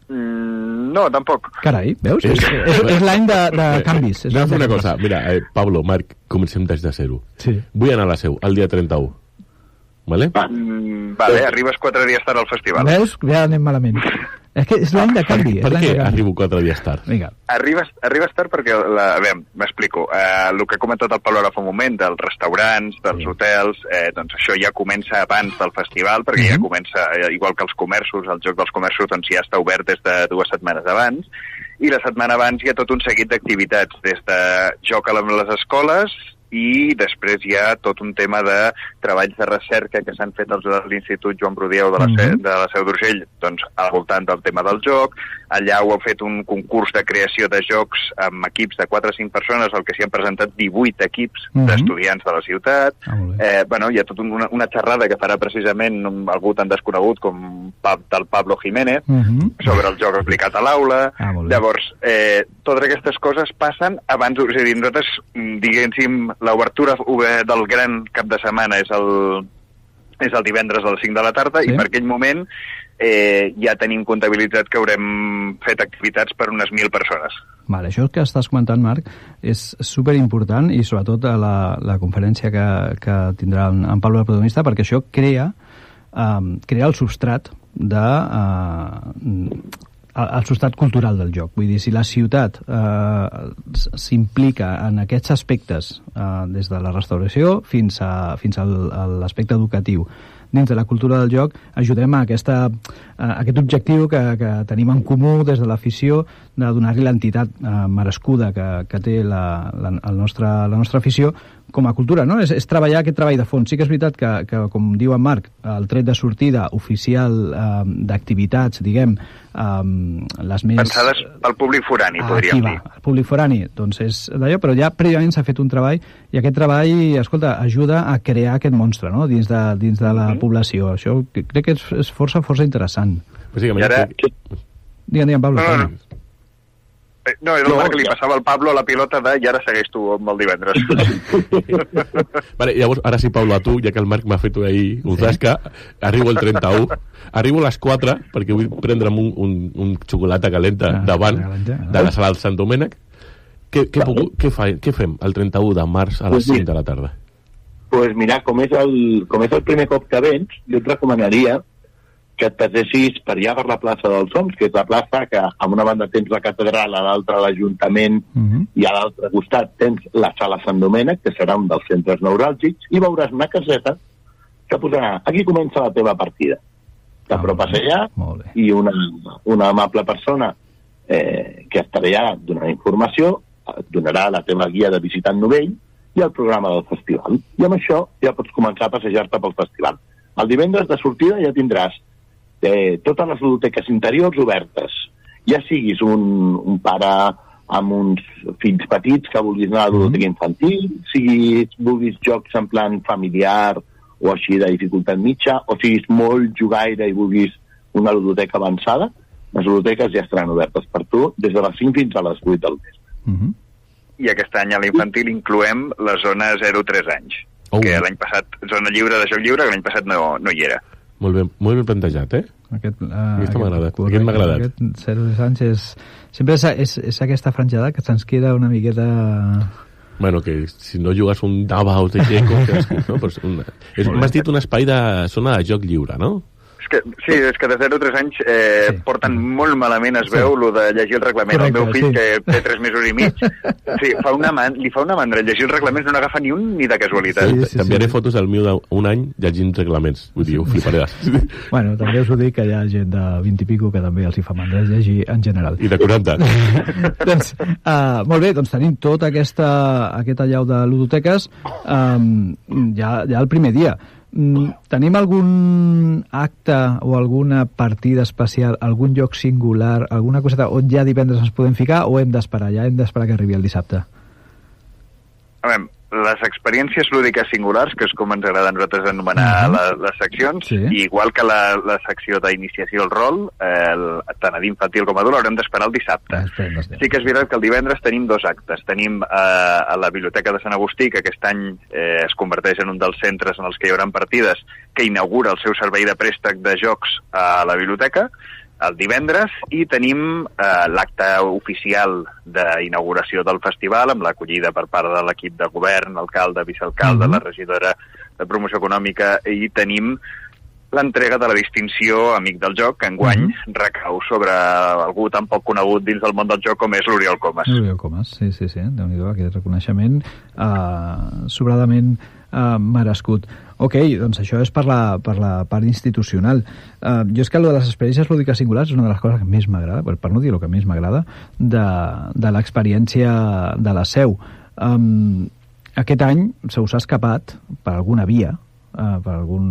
H: Mm, no, tampoc.
B: Carai, veus? És, és, és l'any de, de canvis. És
C: Anem a fer
B: de
C: una cosa. Mira, eh, Pablo, Marc, comencem des de zero.
B: Sí.
C: Vull anar a la seu, el dia 31. Vale?
G: Va,
H: Mm, vale, arribes quatre dies tard al festival.
B: Veus? Ja anem malament. [LAUGHS] És que és l'any de canvi.
C: Per
B: és l'any
C: què
B: canvi.
C: arribo quatre dies tard?
B: Vinga.
H: Arribes, arribes tard perquè, la, a veure, m'explico, eh, el que ha comentat el Pablo ara fa un moment, dels restaurants, dels hotels, eh, doncs això ja comença abans del festival, perquè ja
B: Mhm.
H: comença, eh, igual que els comerços, el joc dels comerços doncs ja està obert des de dues setmanes abans, i la setmana abans hi ha tot un seguit d'activitats, des de joc a les escoles, i després hi ha tot un tema de treballs de recerca que s'han fet als de l'Institut Joan Brodieu de la, mm de la Seu d'Urgell doncs, al voltant del tema del joc. Allà ho han fet un concurs de creació de jocs amb equips de 4 o 5 persones, al que s'hi han presentat 18 equips
B: Mhm.
H: d'estudiants de la ciutat.
B: Ah.
H: Eh, bueno, hi ha tota una, una xerrada que farà precisament un- algú tan desconegut com pa, del Pablo Jiménez,
B: Mhm.
H: sobre el joc aplicat a l'aula.
B: Ah.
H: Llavors, eh, totes aquestes coses passen abans, és a dir, nosaltres, mm, diguéssim, l'obertura eh, del gran cap de setmana és el, és el divendres a les 5 de la tarda
B: Sí.
H: i per aquell moment eh, ja tenim comptabilitzat que haurem fet activitats per unes 1.000 persones.
B: Vale, això que estàs comentant, Marc, és super important i sobretot a la, la conferència que, que tindrà en, en Pablo el protagonista, perquè això crea, um, crea el substrat de... Uh, el substrat cultural del joc. Vull dir, si la ciutat eh, s'implica en aquests aspectes, eh, des de la restauració fins a, fins a l'aspecte educatiu, dins de la cultura del joc, ajudem a, aquesta, a aquest objectiu que, que tenim en comú des de l'afició de donar-li l'entitat eh, merescuda que, que té la, la, el nostre, la nostra afició com a cultura, no? És, és treballar aquest treball de fons. Sí que és veritat que, que com diu en Marc, el tret de sortida oficial eh, d'activitats, diguem, eh, les més...
H: Pensades pel públic forani,
B: Ah,
H: podríem
B: aquí va,
H: dir.
B: el públic forani, doncs és d'allò, però ja prèviament s'ha fet un treball i aquest treball, escolta, ajuda a crear aquest monstre, no?, dins de, dins de la població. Això que- crec que és, és força, força interessant.
C: Bàsicament,
H: I ara-
C: que-
B: Digue'm, digue'm, Pablo.
H: No, no, no. Eh, No, era el
G: No,
H: que li
G: ja.
H: passava al Pablo la pilota de i ara segueix tu amb el divendres. [LAUGHS]
C: Vale, llavors, ara sí, Pablo, a tu, ja que el Marc m'ha fet ahir un zasca, arribo el 31, arribo a les 4, perquè vull prendre'm un, un, un xocolata calenta
B: Ah,
C: davant
B: calenta, ah.
C: de la sala del Sant Domènec. Què, què, puc, què, fa, què fem el 31 de març a les
G: Pues mira.
C: 5 de la tarda?
G: pues mira, com és, el, com és el primer cop que vens, jo et recomanaria que et passessis per allà per la plaça dels Homs, que és la plaça que a una banda tens la catedral, a l'altra l'Ajuntament
B: Mhm.
G: i a l'altre costat tens la sala Sant Domènec, que serà un dels centres neuràlgics, i veuràs una caseta que posarà aquí comença la teva partida. T'apropes
B: Ah,
G: allà i una, una amable persona eh, que estarà allà donant informació et donarà la teva guia de visitant novell i el programa del festival. I amb això ja pots començar a passejar-te pel festival. El divendres de sortida ja tindràs eh, totes les biblioteques interiors obertes. Ja siguis un, un pare amb uns fills petits que vulguis anar a la biblioteca infantil, siguis, vulguis jocs en plan familiar o així de dificultat mitja, o siguis molt jugaire i vulguis una biblioteca avançada, les biblioteques ja estaran obertes per tu des de les 5 fins a les 8 del vespre.
B: Mhm.
H: I aquest any a l'infantil incloem la zona 0-3 anys,
C: Oh.
H: que l'any passat, zona lliure de joc lliure, que l'any passat no, no hi era.
C: Molt ben, molt ben plantejat, eh?
B: Aquest, uh,
C: agradat,
B: correcte,
C: aquest m'ha agradat.
B: Aquest Sergio Sánchez... Sempre és, és, és aquesta franjada que se'ns queda una miqueta...
C: Bueno, que si no jugues un Davos de Checo, no? Però és un, és, m'has dit un espai de zona de joc lliure, no?
H: Que, sí, és que de 0 a 3 anys eh,
B: Sí.
H: porten molt malament, es
B: Sí.
H: veu, lo de llegir el reglament.
B: Correcte,
H: el meu fill,
B: sí.
H: que té 3 mesos i mig, sí, fa una man, li fa una mandra. Llegir els reglaments no n'agafa ni un ni de casualitat.
B: Sí,
C: Sí,
B: sí,
C: T'enviaré
B: sí.
C: fotos del meu d'un any llegint reglaments. Vull dir, ho fliparàs. [LAUGHS]
B: Bueno, també us ho dic que hi ha gent de 20 i pico que també els hi fa mandra llegir en general.
C: I de 40. [LAUGHS]
B: doncs, uh, molt bé, doncs tenim tota aquesta, aquest allau de ludoteques um, ja, ja el primer dia. Mm, tenim algun acte o alguna partida especial, algun lloc singular, alguna coseta on ja divendres ens podem ficar o hem d'esperar? Ja hem d'esperar que arribi el dissabte?
H: A veure, les experiències lúdiques singulars, que és com ens agrada a nosaltres anomenar
B: Mhm.
H: la, les seccions,
B: Sí.
H: i igual que la, la secció d'iniciació al rol, eh, el, tant a d'infantil com a adult, haurem d'esperar el dissabte.
B: Ah.
H: Sí que és veritat que el divendres tenim dos actes. Tenim eh, a la Biblioteca de Sant Agustí, que aquest any eh, es converteix en un dels centres en els que hi haurà partides, que inaugura el seu servei de préstec de jocs a la biblioteca, el divendres, i tenim eh, l'acte oficial d'inauguració del festival, amb l'acollida per part de l'equip de govern, alcalde, vicealcalde,
B: Mhm.
H: la regidora de promoció econòmica, i tenim l'entrega de la distinció Amic del Joc, que enguany
B: Mhm.
H: recau sobre algú tan poc conegut dins del món del joc com és l'Oriol Comas.
B: Oriol Comas, sí, sí, sí, déu nhi aquest reconeixement uh, sobradament uh, merescut. Ok, doncs això és per la, per la part institucional. Uh, jo és que lo de les experiències lúdiques singulars és una de les coses que més m'agrada, per, per no dir el que més m'agrada, de, de l'experiència de la seu. Um, aquest any se us ha escapat per alguna via, uh, per algun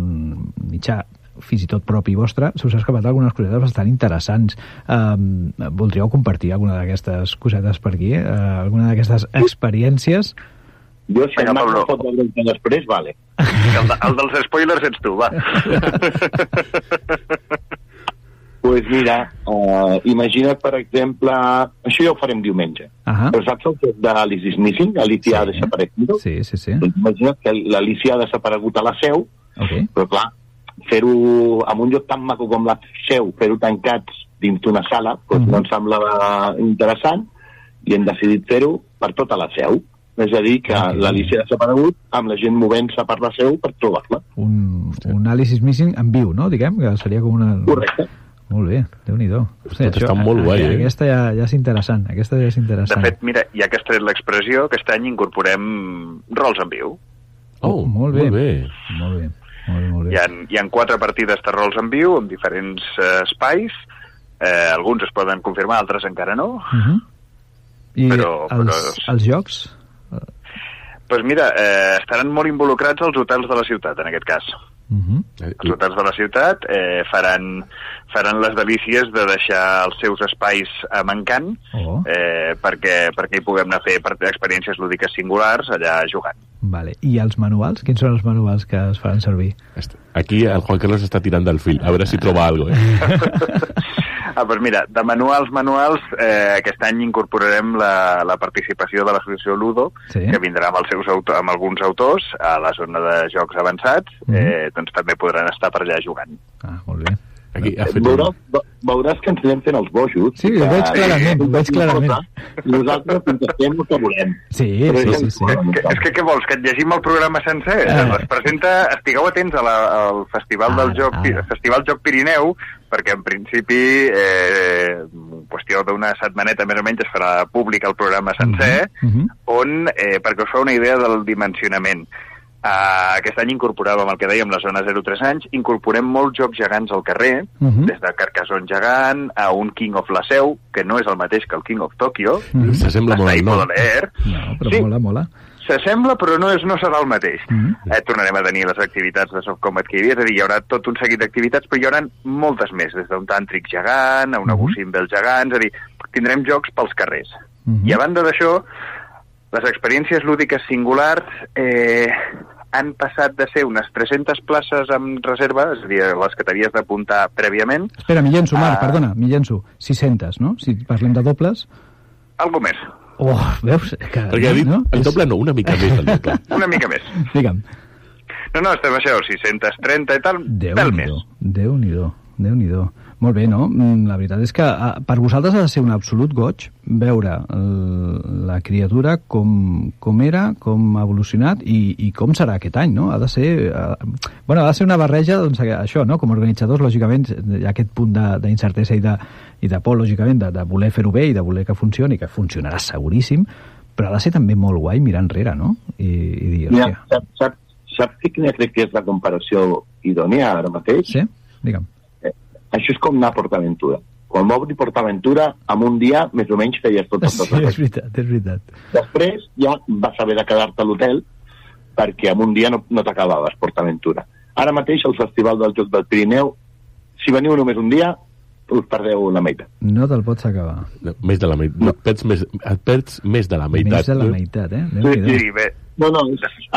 B: mitjà fins i tot propi vostre, se us ha escapat algunes cosetes bastant interessants. Um, voldríeu compartir alguna d'aquestes cosetes per aquí? Uh, alguna d'aquestes experiències?
G: Jo, si
H: Vinga,
G: em
H: Pablo.
G: mano foto bronca després, vale.
H: El, de, el dels spoilers ets tu, va. [LAUGHS]
G: pues mira, uh, imagina't, per exemple... Això ja ho farem diumenge.
B: Ahà.
G: Però saps el joc d'Alice is Missing? Alicia
B: Sí.
G: ha desaparecido?
B: Sí, sí, sí.
G: Doncs imagina't que l'Alicia ha desaparegut a la seu,
B: Ok.
G: però clar, fer-ho en un lloc tan maco com la seu, fer-ho tancats dins d'una sala, doncs
B: Mhm.
G: no ens semblava interessant i hem decidit fer-ho per tota la seu. És a dir, que
B: Ok.
G: l'Alicia ha desaparegut amb la gent movent-se per la seu per trobar-la.
B: Un, un Alice Missing en viu, no? Diguem, que seria com una...
G: Correcte.
B: Molt bé, déu-n'hi-do.
C: Hòstia, està molt guai, eh?
B: Aquesta ja, ja és interessant, aquesta ja és
H: De
B: interessant.
H: fet, mira, ja que has tret l'expressió, aquest any incorporem rols en viu.
C: Oh,
B: molt bé.
C: Molt bé.
B: Molt bé, molt bé, molt bé.
H: Hi ha, hi ha quatre partides de rols en viu, en diferents eh, espais. Eh, alguns es poden confirmar, altres encara no.
B: Uh -huh. I
H: Però-
B: els,
H: però-
B: els jocs?
H: Doncs pues mira, eh, estaran molt involucrats els hotels de la ciutat, en aquest cas.
B: Uh -huh.
H: Els hotels de la ciutat eh, faran, faran les delícies de deixar els seus espais a mancant
B: Oh,
H: eh, perquè, perquè hi puguem anar a fer per- experiències lúdiques singulars allà jugant.
B: vale. I els manuals? Quins són els manuals que es faran servir?
C: Aquí el Juan Carlos està tirant del fil, a veure si troba alguna cosa, eh?
H: Ah, doncs mira, de manuals, manuals, eh, aquest any incorporarem la, la participació de l'associació Ludo,
B: Sí.
H: que vindrà amb, els seus auto, amb alguns autors a la zona de jocs avançats,
B: Mhm.
H: eh, doncs també podran estar per allà jugant.
B: Ah, molt bé.
C: Aquí ha fet
G: Veuràs,
C: un...
G: ve- veuràs que ens anem fent els bojos.
B: Sí,
G: que-
B: ho veig clarament, ho veig clarament.
G: Nosaltres contestem el que volem.
B: Sí,
G: Però
B: sí, sí, sí.
H: Que, és que què vols, que et llegim el programa sencer?
B: Ah.
H: Es presenta, estigueu atents a la, al Festival del
B: Ara,
H: Joc,
B: ara.
H: Festival Joc Pirineu, perquè en principi, eh, en qüestió d'una setmaneta més o menys, es farà públic el programa sencer,
B: Uh -huh.
H: on, eh, perquè us fa una idea del dimensionament, Uh, aquest any incorporàvem el que dèiem la zona 0-3 anys, incorporem molts jocs gegants al carrer,
B: Uh -huh.
H: des de Carcassonne gegant a un King of la Seu, que no és el mateix que el King of Tokyo,
B: Mhm.
C: S'assembla molt al nom.
B: No, però
H: Sí.
B: mola, mola.
H: S'assembla, però no, és, no serà el mateix.
B: Mhm.
H: Eh, tornarem a tenir les activitats de Softcom Adquirir, és a dir, hi haurà tot un seguit d'activitats, però hi haurà moltes més, des d'un tàntric gegant a un
B: Mhm.
H: Abu Simbel gegant, és a dir, tindrem jocs pels carrers.
B: Mhm.
H: I a banda d'això, les experiències lúdiques singulars eh, han passat de ser unes 300 places amb reserva, és a dir, les que t'havies d'apuntar prèviament,
B: Espera, m'hi llenço, Marc,
H: Ah.
B: perdona, m'hi llenço. 600, no? Si parlem de dobles...
H: algo més,
B: Oh, veus? Que,
C: Perquè ha dit,
B: no?
C: el doble no, una mica més [LAUGHS]
H: una mica més.
B: Digue'm.
H: No, no, estem això, 630 i tal,
B: déu nhi
H: més.
B: déu nhi déu Molt bé, no? Mm, La veritat és que ah, per vosaltres ha de ser un absolut goig veure el, la criatura com, com era, com ha evolucionat i, i com serà aquest any, no? Ha de ser... Eh, bueno, ha de ser una barreja, doncs, això, no? Com a organitzadors, lògicament, hi ha aquest punt de- d'incertesa i, de, i de por, lògicament, de, de voler fer-ho bé i de voler que funcioni, que funcionarà seguríssim, però ha de ser també molt guai mirar enrere, no? I, i dir, hòstia,
G: saps, saps, saps quina crec que és la comparació idònia ara mateix?
B: sí? Digue'm.
G: Això és com anar a PortAventura. Quan va obrir PortAventura, en un dia, més o menys, feies totes
B: Sí,
G: les
B: és veritat, és veritat.
G: Després ja vas haver de quedar-te a l'hotel perquè en un dia no, no t'acabaves PortAventura. Ara mateix, al Festival del Joc del Pirineu, si veniu només un dia, us perdeu la meitat.
B: No te'l pots acabar.
C: No, més de la meitat. No. Et, perds més, et perds més de la meitat.
B: Més de la
C: no?
B: meitat, eh?
G: Sí.
H: Sí, bé,
G: No, no,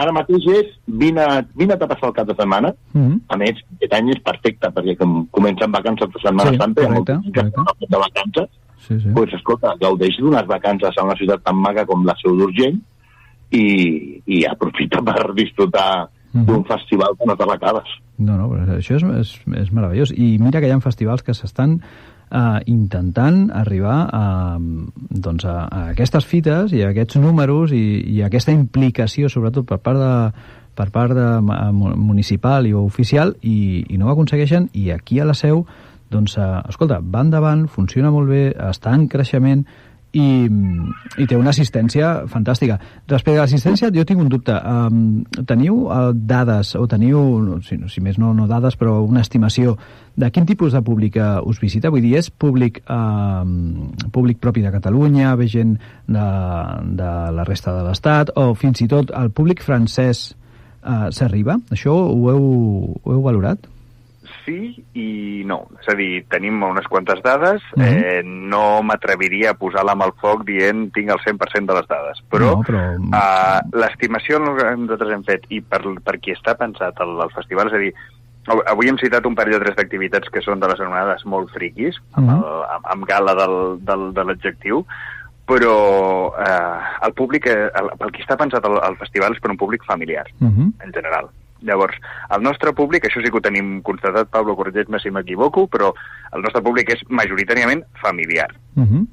G: ara mateix és vine, vine a passar el cap de setmana.
B: Mhm.
G: A més, aquest any és perfecte perquè com comencen vacances de Setmana
B: Sí,
G: Santa, hi ha molta
B: correcte, correcte.
G: està de vacances,
B: Sí, sí.
G: pues, escolta, gaudeix d'unes vacances a una ciutat tan maca com la Seu d'Urgell i, i aprofita [LAUGHS] per disfrutar
B: Mhm.
G: d'un festival que no te l'acabes.
B: No, no, però això és, és, és meravellós. I mira que hi ha festivals que s'estan eh, intentant arribar a, doncs a, a aquestes fites i a aquests números i, i a aquesta implicació, sobretot per part de per part de, eh, mu- municipal i oficial i, i no ho aconsegueixen i aquí a la seu doncs, eh, escolta, va endavant, funciona molt bé, està en creixement i, i té una assistència fantàstica. Respecte a l'assistència, jo tinc un dubte. Um, teniu uh, dades, o teniu, no, si, si més no, no dades, però una estimació de quin tipus de públic uh, us visita? Vull dir, és públic, uh, públic propi de Catalunya, ve gent de, de la resta de l'Estat, o fins i tot el públic francès uh, s'arriba? Això ho heu, ho heu valorat?
H: Sí i no. És a dir, tenim unes quantes dades,
B: Mhm.
H: eh, no m'atreviria a posar-la amb el foc dient tinc el 100% de les dades, però,
B: No, però-
H: eh, l'estimació que nosaltres hem fet i per, per qui està pensat el, el festival, és a dir, av- avui hem citat un parell o tres d'activitats que són de les anomenades molt friquis, amb,
B: Mhm.
H: el, amb, amb gala del, del, de l'adjectiu, però eh, el públic, eh, el, pel qui està pensat el, el festival és per un públic familiar
B: Uh -huh.
H: en general. Llavors, el nostre públic, això sí que ho tenim constatat, Pablo, corregeix-me si m'equivoco, però el nostre públic és majoritàriament familiar.
B: Uh -huh.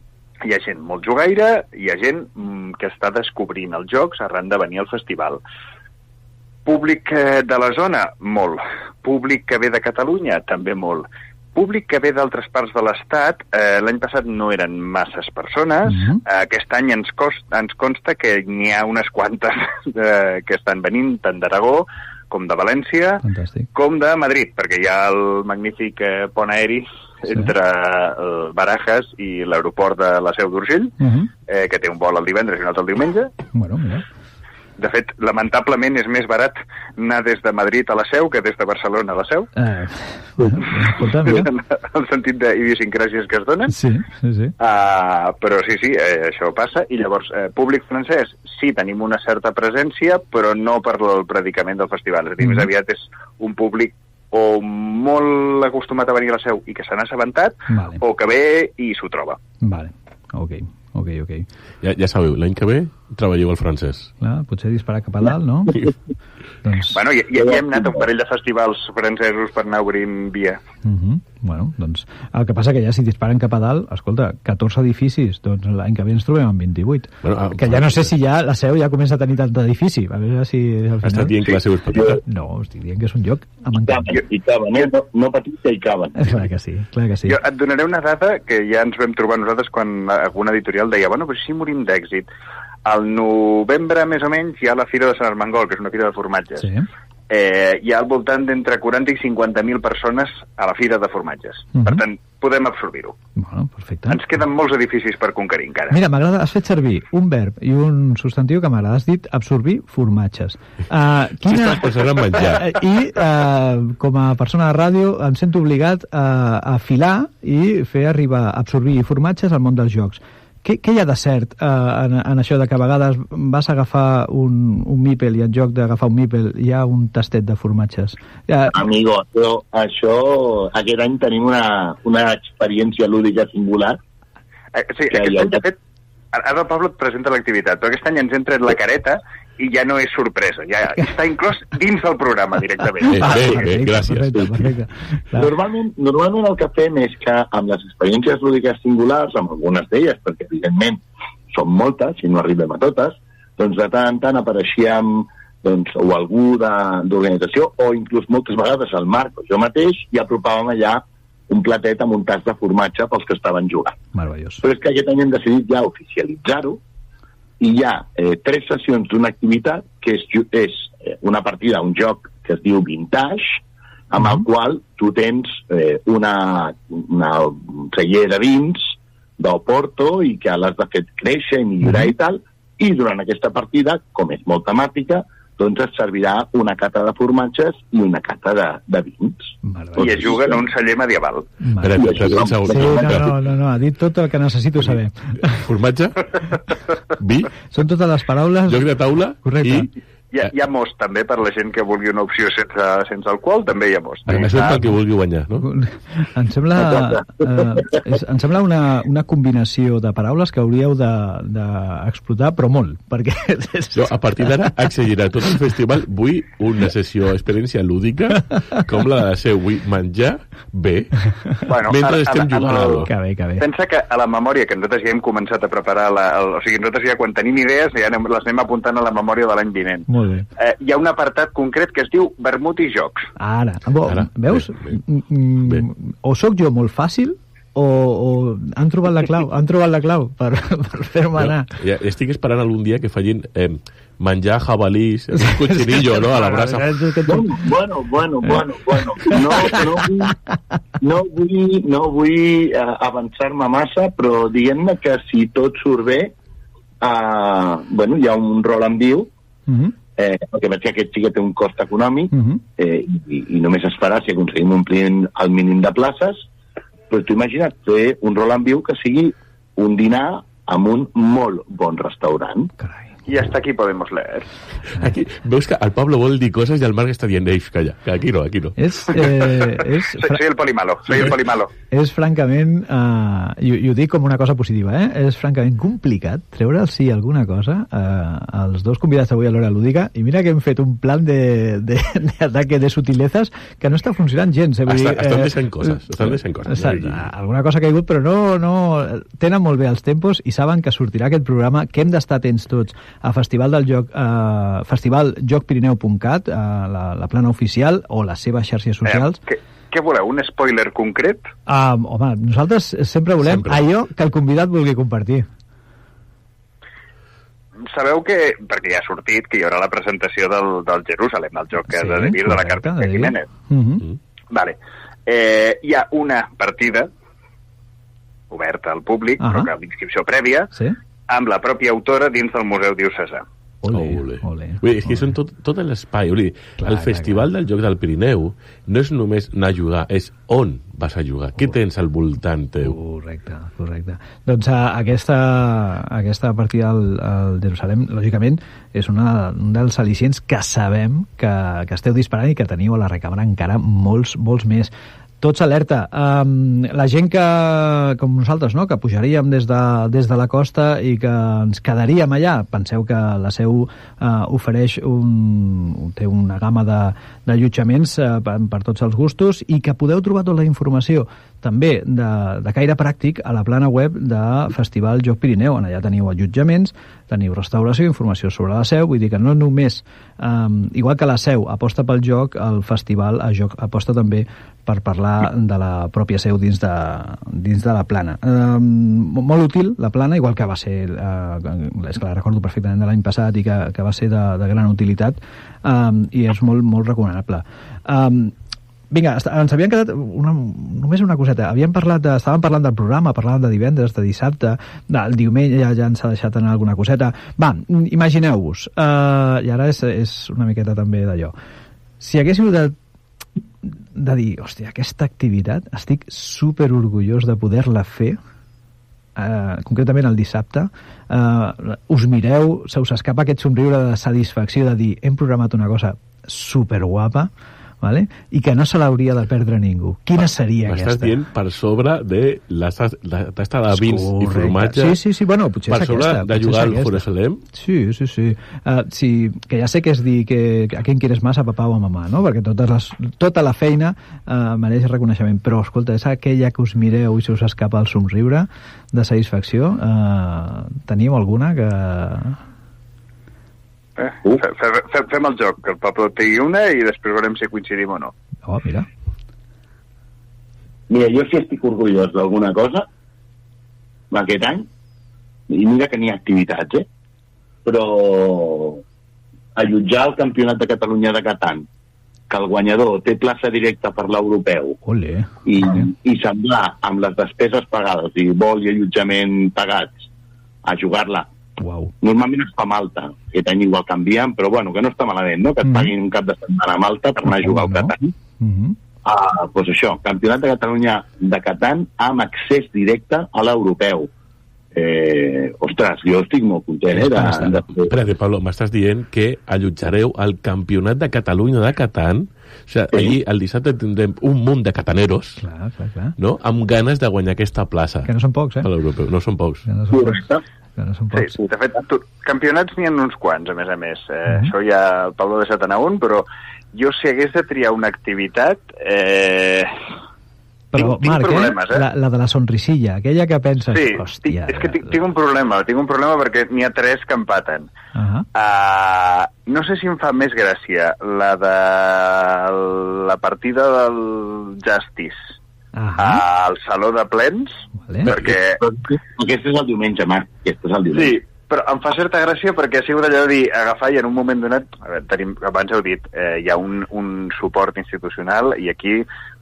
H: Hi ha gent molt jugaire, hi ha gent mm, que està descobrint els jocs arran de venir al festival. Públic eh, de la zona? Molt. Públic que ve de Catalunya? També molt. Públic que ve d'altres parts de l'Estat, eh, l'any passat no eren masses persones,
B: Mhm.
H: eh, aquest any ens, cost, ens consta que n'hi ha unes quantes [LAUGHS] eh, que estan venint tant d'Aragó com de València,
B: Fantàstic.
H: com de Madrid, perquè hi ha el magnífic eh, pont aeri
B: Sí.
H: entre eh, Barajas i l'aeroport de la Seu d'Urgell,
B: Uh -huh.
H: eh, que té un vol el divendres i un altre el diumenge.
B: Bueno, mira.
H: De fet, lamentablement és més barat anar des de Madrid a la Seu que des de Barcelona a la Seu,
B: Eh, bueno, escolta, mira. [LAUGHS]
H: en el sentit d'idiosincràcies que es donen.
B: Sí, sí, sí.
H: Uh, però sí, sí, eh, això passa. I llavors, eh, públic francès, sí, tenim una certa presència, però no per el predicament del festival. És a dir,
B: Mhm.
H: més aviat és un públic o molt acostumat a venir a la seu i que se n'ha assabentat,
B: Vale.
H: o que ve i s'ho troba.
B: Vale, ok, ok, ok.
C: Ja, ja sabeu, l'any que ve treballeu el francès.
B: Clar, potser disparar cap a dalt, no? [LAUGHS] doncs,
H: Bueno, ja, ja, ja hem anat a un parell de festivals francesos per anar obrint via.
B: uh -huh. bueno, doncs, el que passa que ja si disparen cap a dalt, escolta, 14 edificis, doncs l'any que ve ens trobem amb 28.
C: Bueno, ah,
B: que ja no sé si ja la seu ja comença a tenir tant edifici. A veure si al
C: Estàs
B: final...
C: dient que la seu és petita?
B: No, estic dient que és un lloc amb
G: I
B: encant.
G: i caben, eh? no, no petits que hi caben. [LAUGHS]
B: Clar que sí, clar que sí.
H: Jo et donaré una dada que ja ens vam trobar nosaltres quan alguna editorial deia bueno, però si morim d'èxit. Al novembre, més o menys, hi ha la Fira de Sant Armengol, que és una fira de formatges.
B: Sí.
H: Eh, hi ha al voltant d'entre 40 i 50.000 persones a la Fira de formatges.
B: Mhm.
H: Per tant, podem absorbir-ho.
B: Bueno, perfecte.
H: Ens queden molts edificis per conquerir encara.
B: Mira, m'agrada, has fet servir un verb i un substantiu que m'agrada. Has dit absorbir formatges. Uh,
C: Estàs pensant en menjar. [LAUGHS]
B: I uh, com a persona de ràdio em sento obligat a, a filar i fer arribar, absorbir formatges al món dels jocs. Què, què hi ha de cert uh, en, en això de que a vegades vas a agafar un, un mipel i en lloc d'agafar un mipel hi ha un tastet de formatges? Uh,
G: Amigo, això, això, aquest any tenim una, una experiència lúdica singular.
H: Eh, sí,
G: Que
H: aquest any, de fet, ara el Pablo et presenta l'activitat, però aquest any ens hem tret la careta i ja no és sorpresa, ja està inclòs dins del programa directament.
C: Eh, bé, bé, gràcies.
B: Perfecte, perfecte. Clar.
G: Normalment, normalment el que fem és que amb les experiències lúdiques singulars, amb algunes d'elles, perquè evidentment són moltes i no arribem a totes, doncs de tant en tant apareixíem doncs, o algú d'organització o inclús moltes vegades el Marc o jo mateix i apropàvem allà un platet amb un tas de formatge pels que estaven jugant.
B: Meravellós.
G: Però és que aquest any hem decidit ja oficialitzar-ho i hi ha eh, tres sessions d'una activitat que és, és eh, una partida, un joc que es diu Vintage, amb el qual tu tens eh, una, una un celler de vins d'Oporto i que l'has de fer créixer i millorar i tal, i durant aquesta partida, com és molt temàtica, doncs et servirà una cata de formatges i una cata de, de vins.
H: I es juga en un celler medieval.
C: Espera.
B: Sí, no, no, no, no, ha dit tot el que necessito saber.
C: Formatge, [LAUGHS] vi,
B: Són totes les paraules...
C: joc de taula
B: Correcte.
C: i...
H: Hi ha, hi ha most també per la gent que vulgui una opció sense, sense alcohol, també hi ha most.
C: Això és pel que vulgui guanyar, no?
B: Em sembla, eh, és, em sembla una, una combinació de paraules que hauríeu d'explotar, de, però molt, perquè... [LAUGHS]
C: Jo, a partir d'ara, accediran tot el festival. Vull una sessió experiència lúdica, com la de ser, vull menjar bé,
H: Bueno,
C: mentre
H: ara-
C: estem jugant a algo.
B: Que bé, que bé.
H: Pensa que a la memòria, que nosaltres ja hem començat a preparar, la, el, o sigui, nosaltres ja quan tenim idees ja anem, les anem apuntant a la memòria de l'any vinent.
B: Molt bé.
H: Eh, hi ha un apartat concret que es diu Vermut i Jocs.
B: Ara, bo,
C: Ara,
B: veus?
C: bé,
B: Mm, mm,
C: Bé.
B: O sóc jo molt fàcil o, o han trobat la clau, han trobat la clau per, [LAUGHS] per fer-me anar.
C: Ja, estic esperant algun dia que facin eh, menjar jabalís, [LAUGHS] un cochinillo, no?, a la brasa.
G: Bueno, bueno, bueno, bueno. No, no vull, no vull, no vull uh, avançar-me massa, però diguem-ne que si tot surt bé, uh, bueno, hi ha un rol en viu,
B: Mhm,
G: eh, el que veig que aquest sí que té un cost econòmic,
B: mhm.
G: eh, i, i només es farà si aconseguim omplir el mínim de places, però tu imagina't fer un rol en viu que sigui un dinar amb un molt bon restaurant.
B: Carai.
H: I hasta aquí podemos leer.
C: Aquí, veus que el Pablo vol dir coses i el Marc està dient, ei, calla, que aquí no, aquí no.
B: És, eh, és,
H: Soy, soy el polimalo, soy el polimalo.
B: és francament, uh, i, i ho dic com una cosa positiva, eh? és francament complicat treure'ls alguna cosa uh, als dos convidats avui a l'hora lúdica i mira que hem fet un plan de, de, d'ataque de sutilezas que no està funcionant gens. Eh? Vull
C: Està-
B: dir,
C: estan
B: eh,
C: deixant coses, estan deixant coses.
B: Està, alguna cosa ha caigut, però no, no... Tenen molt bé els tempos i saben que sortirà aquest programa, que hem d'estar atents tots a Festival del Joc, eh, Festival jocpirineu.cat, eh, la, la plana oficial o les seves xarxes socials.
H: Eh, què, què voleu, un spoiler concret?
B: Um, home, nosaltres sempre volem
C: Sempre.
B: allò que el convidat vulgui compartir.
H: Sabeu que, perquè ja ha sortit, que hi haurà la presentació del, del Jerusalem, del joc que sí, de Devir de la Carpeta
B: de.
H: Jiménez.
B: Uh -huh.
H: Vale. Eh, hi ha una partida oberta al públic,
B: Ahà.
H: però que amb inscripció prèvia,
B: Sí?
H: Amb la pròpia autora dins del Museu Diocesà.
B: Ole,
C: Ole.
B: ole.
C: Vull dir, és que són tot, tot l'espai.
B: Clar,
C: el
B: clar,
C: festival del joc del Pirineu no és només anar a jugar, és on vas a jugar. Què tens al voltant teu?
B: Correcte, correcte. Doncs uh, aquesta, aquesta partida al, al Jerusalem, lògicament, és una, un dels al·licients que sabem que, que esteu disparant i que teniu a la recàmera encara molts, molts més. Tots alerta. Um, la gent que, com nosaltres, no? que pujaríem des de, des de la costa i que ens quedaríem allà, penseu que la seu uh, ofereix un, té una gamma d'allotjaments uh, per, per tots els gustos i que podeu trobar tota la informació també de, de caire pràctic a la plana web de Festival Joc Pirineu. En allà teniu allotjaments, teniu restauració, informació sobre la seu, vull dir que no només, um, igual que la seu aposta pel joc, el festival a joc aposta també per parlar de la pròpia seu dins de, dins de la plana. Um, molt útil, la plana, igual que va ser, uh, és que la recordo perfectament de l'any passat i que, que va ser de, de gran utilitat, um, i és molt, molt recomanable. Um, Vinga, ens havien quedat una, només una coseta. Havíem parlat de, estàvem parlant del programa, parlàvem de divendres, de dissabte, del diumenge ja, ja ens ha deixat anar alguna coseta. Va, imagineu-vos, uh, i ara és, és una miqueta també d'allò. Si haguéssiu de, de dir, hòstia, aquesta activitat estic super orgullós de poder-la fer, eh, concretament el dissabte, eh, us mireu, se us escapa aquest somriure de satisfacció de dir hem programat una cosa superguapa, vale? i que no se l'hauria de perdre ningú. Quina seria
C: M'estàs
B: aquesta?
C: dient per sobre de la, la tasta de vins i
B: Correcte.
C: formatge
B: Sí, sí, sí, bueno, potser
C: per
B: és
C: sobre
B: aquesta,
C: de
B: potser
C: jugar
B: és
C: al. Jerusalem
B: Sí, sí, sí. Uh, sí. Que ja sé que és dir que a quin quieres más, a papà o a mamà, no? Perquè totes les, tota la feina uh, mereix reconeixement. Però, escolta, és aquella que us mireu i se us escapa el somriure de satisfacció. Uh, teniu alguna que...
H: Eh? Fe- fe- fe- Fem el joc, que el Pablo tingui una i després veurem si coincidim o no.
B: Oh, mira.
G: Mira, jo si estic orgullós d'alguna cosa aquest any, i mira que n'hi ha activitats, eh? però allotjar el Campionat de Catalunya de Catan, que el guanyador té plaça directa per l'europeu
B: Ole.
G: i, i semblar amb les despeses pagades i vol i allotjament pagats a jugar-la
B: Uau.
G: normalment es fa a Malta, aquest any igual canvien, però bueno, que no està malament, no? Que et
B: Mm.
G: paguin un cap de setmana a Malta per anar a jugar al
B: No.
G: Catan.
B: Mm -hmm.
G: Ah, doncs això, Campionat de Catalunya de Catan amb accés directe a l'europeu. Eh, ostres, jo estic molt content, eh? De, de,
C: Espérate, Pablo, m'estàs dient que allotjareu el Campionat de Catalunya de Catan o sigui,
G: Sí.
C: allí el dissabte tindrem un munt de cataneros
B: Clar, clar, clar.
C: no? amb ganes de guanyar aquesta plaça
B: Que no són pocs, eh?
C: a l'europeu. No són pocs.
B: Que no són pocs. Que no són
H: Sí,
B: pocs.
H: sí, de fet, tu, campionats n'hi ha uns quants, a més a més. Eh,
B: Mhm.
H: Això ja el Pablo ha deixat anar un, però jo si hagués de triar una activitat... Eh...
B: Però,
H: tinc, tinc
B: Marc,
H: problemes, eh?
B: La, la de la sonrisilla, aquella que penses...
H: Sí,
B: hòstia...
H: tinc, és que tinc, tinc un problema, tinc un problema perquè n'hi ha tres que empaten.
B: Uh -huh.
H: Uh, no sé si em fa més gràcia la de la partida del Justice
B: Uh -huh.
H: al Saló de Plens,
B: Vale.
H: perquè...
G: Aquest és el diumenge, Marc. Aquest és el diumenge.
H: Sí, però em fa certa gràcia perquè ha sigut allò de dir, agafar i en un moment donat, a veure, tenim, abans heu dit, eh, hi ha un, un suport institucional i aquí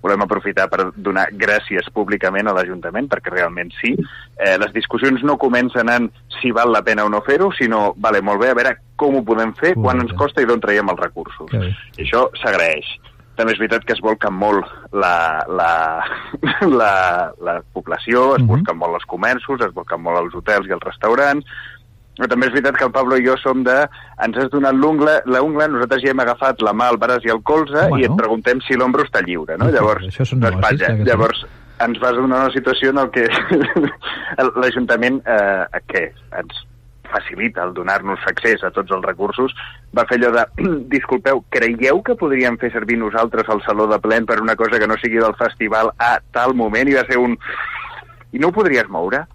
H: volem aprofitar per donar gràcies públicament a l'Ajuntament, perquè realment sí. Eh, les discussions no comencen en si val la pena o no fer-ho, sinó, vale, molt bé, a veure com ho podem fer, quan ens costa i d'on traiem els recursos. I això s'agraeix. També és veritat que es volca molt la, la, [LAUGHS] la, la població, es
B: Mhm.
H: busquen molt els comerços, es busquen molt els hotels i els restaurants, però també és veritat que el Pablo i jo som de... Ens has donat l'ungla, la ungla, nosaltres ja hem agafat la mà, el braç i el colze
B: Bueno.
H: i et preguntem si l'ombro està lliure, no? Llavors,
B: això són
H: doncs, vaja,
B: ja que
H: llavors ens vas donar una situació en el que [LAUGHS] l'Ajuntament, eh, que ens facilita el donar-nos accés a tots els recursos, va fer allò de, [CLEARS THROAT] disculpeu, creieu que podríem fer servir nosaltres el Saló de Plen per una cosa que no sigui del festival a tal moment? I va ser un... I no ho podries moure?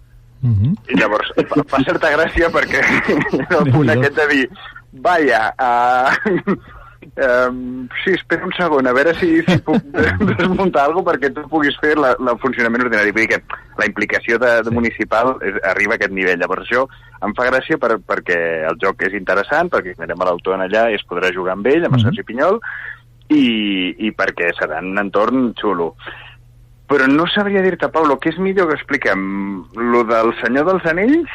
B: Uh -huh.
H: I llavors fa, fa certa gràcia perquè [LAUGHS] el punt aquest de dir vaya, uh, um, sí, espera un segon, a veure si, si puc [LAUGHS] desmuntar alguna perquè tu puguis fer la, la, el funcionament ordinari. Vull dir que la implicació de, de municipal és, arriba a aquest nivell. Llavors això em fa gràcia per, perquè el joc és interessant, perquè anirem a l'autor en allà i es podrà jugar amb ell, amb el
B: Mhm.
H: Sergi Pinyol, i, i perquè serà un entorn xulo. Però no sabria dir-te, Pablo, què és millor que expliquem? Lo del Senyor dels Anells?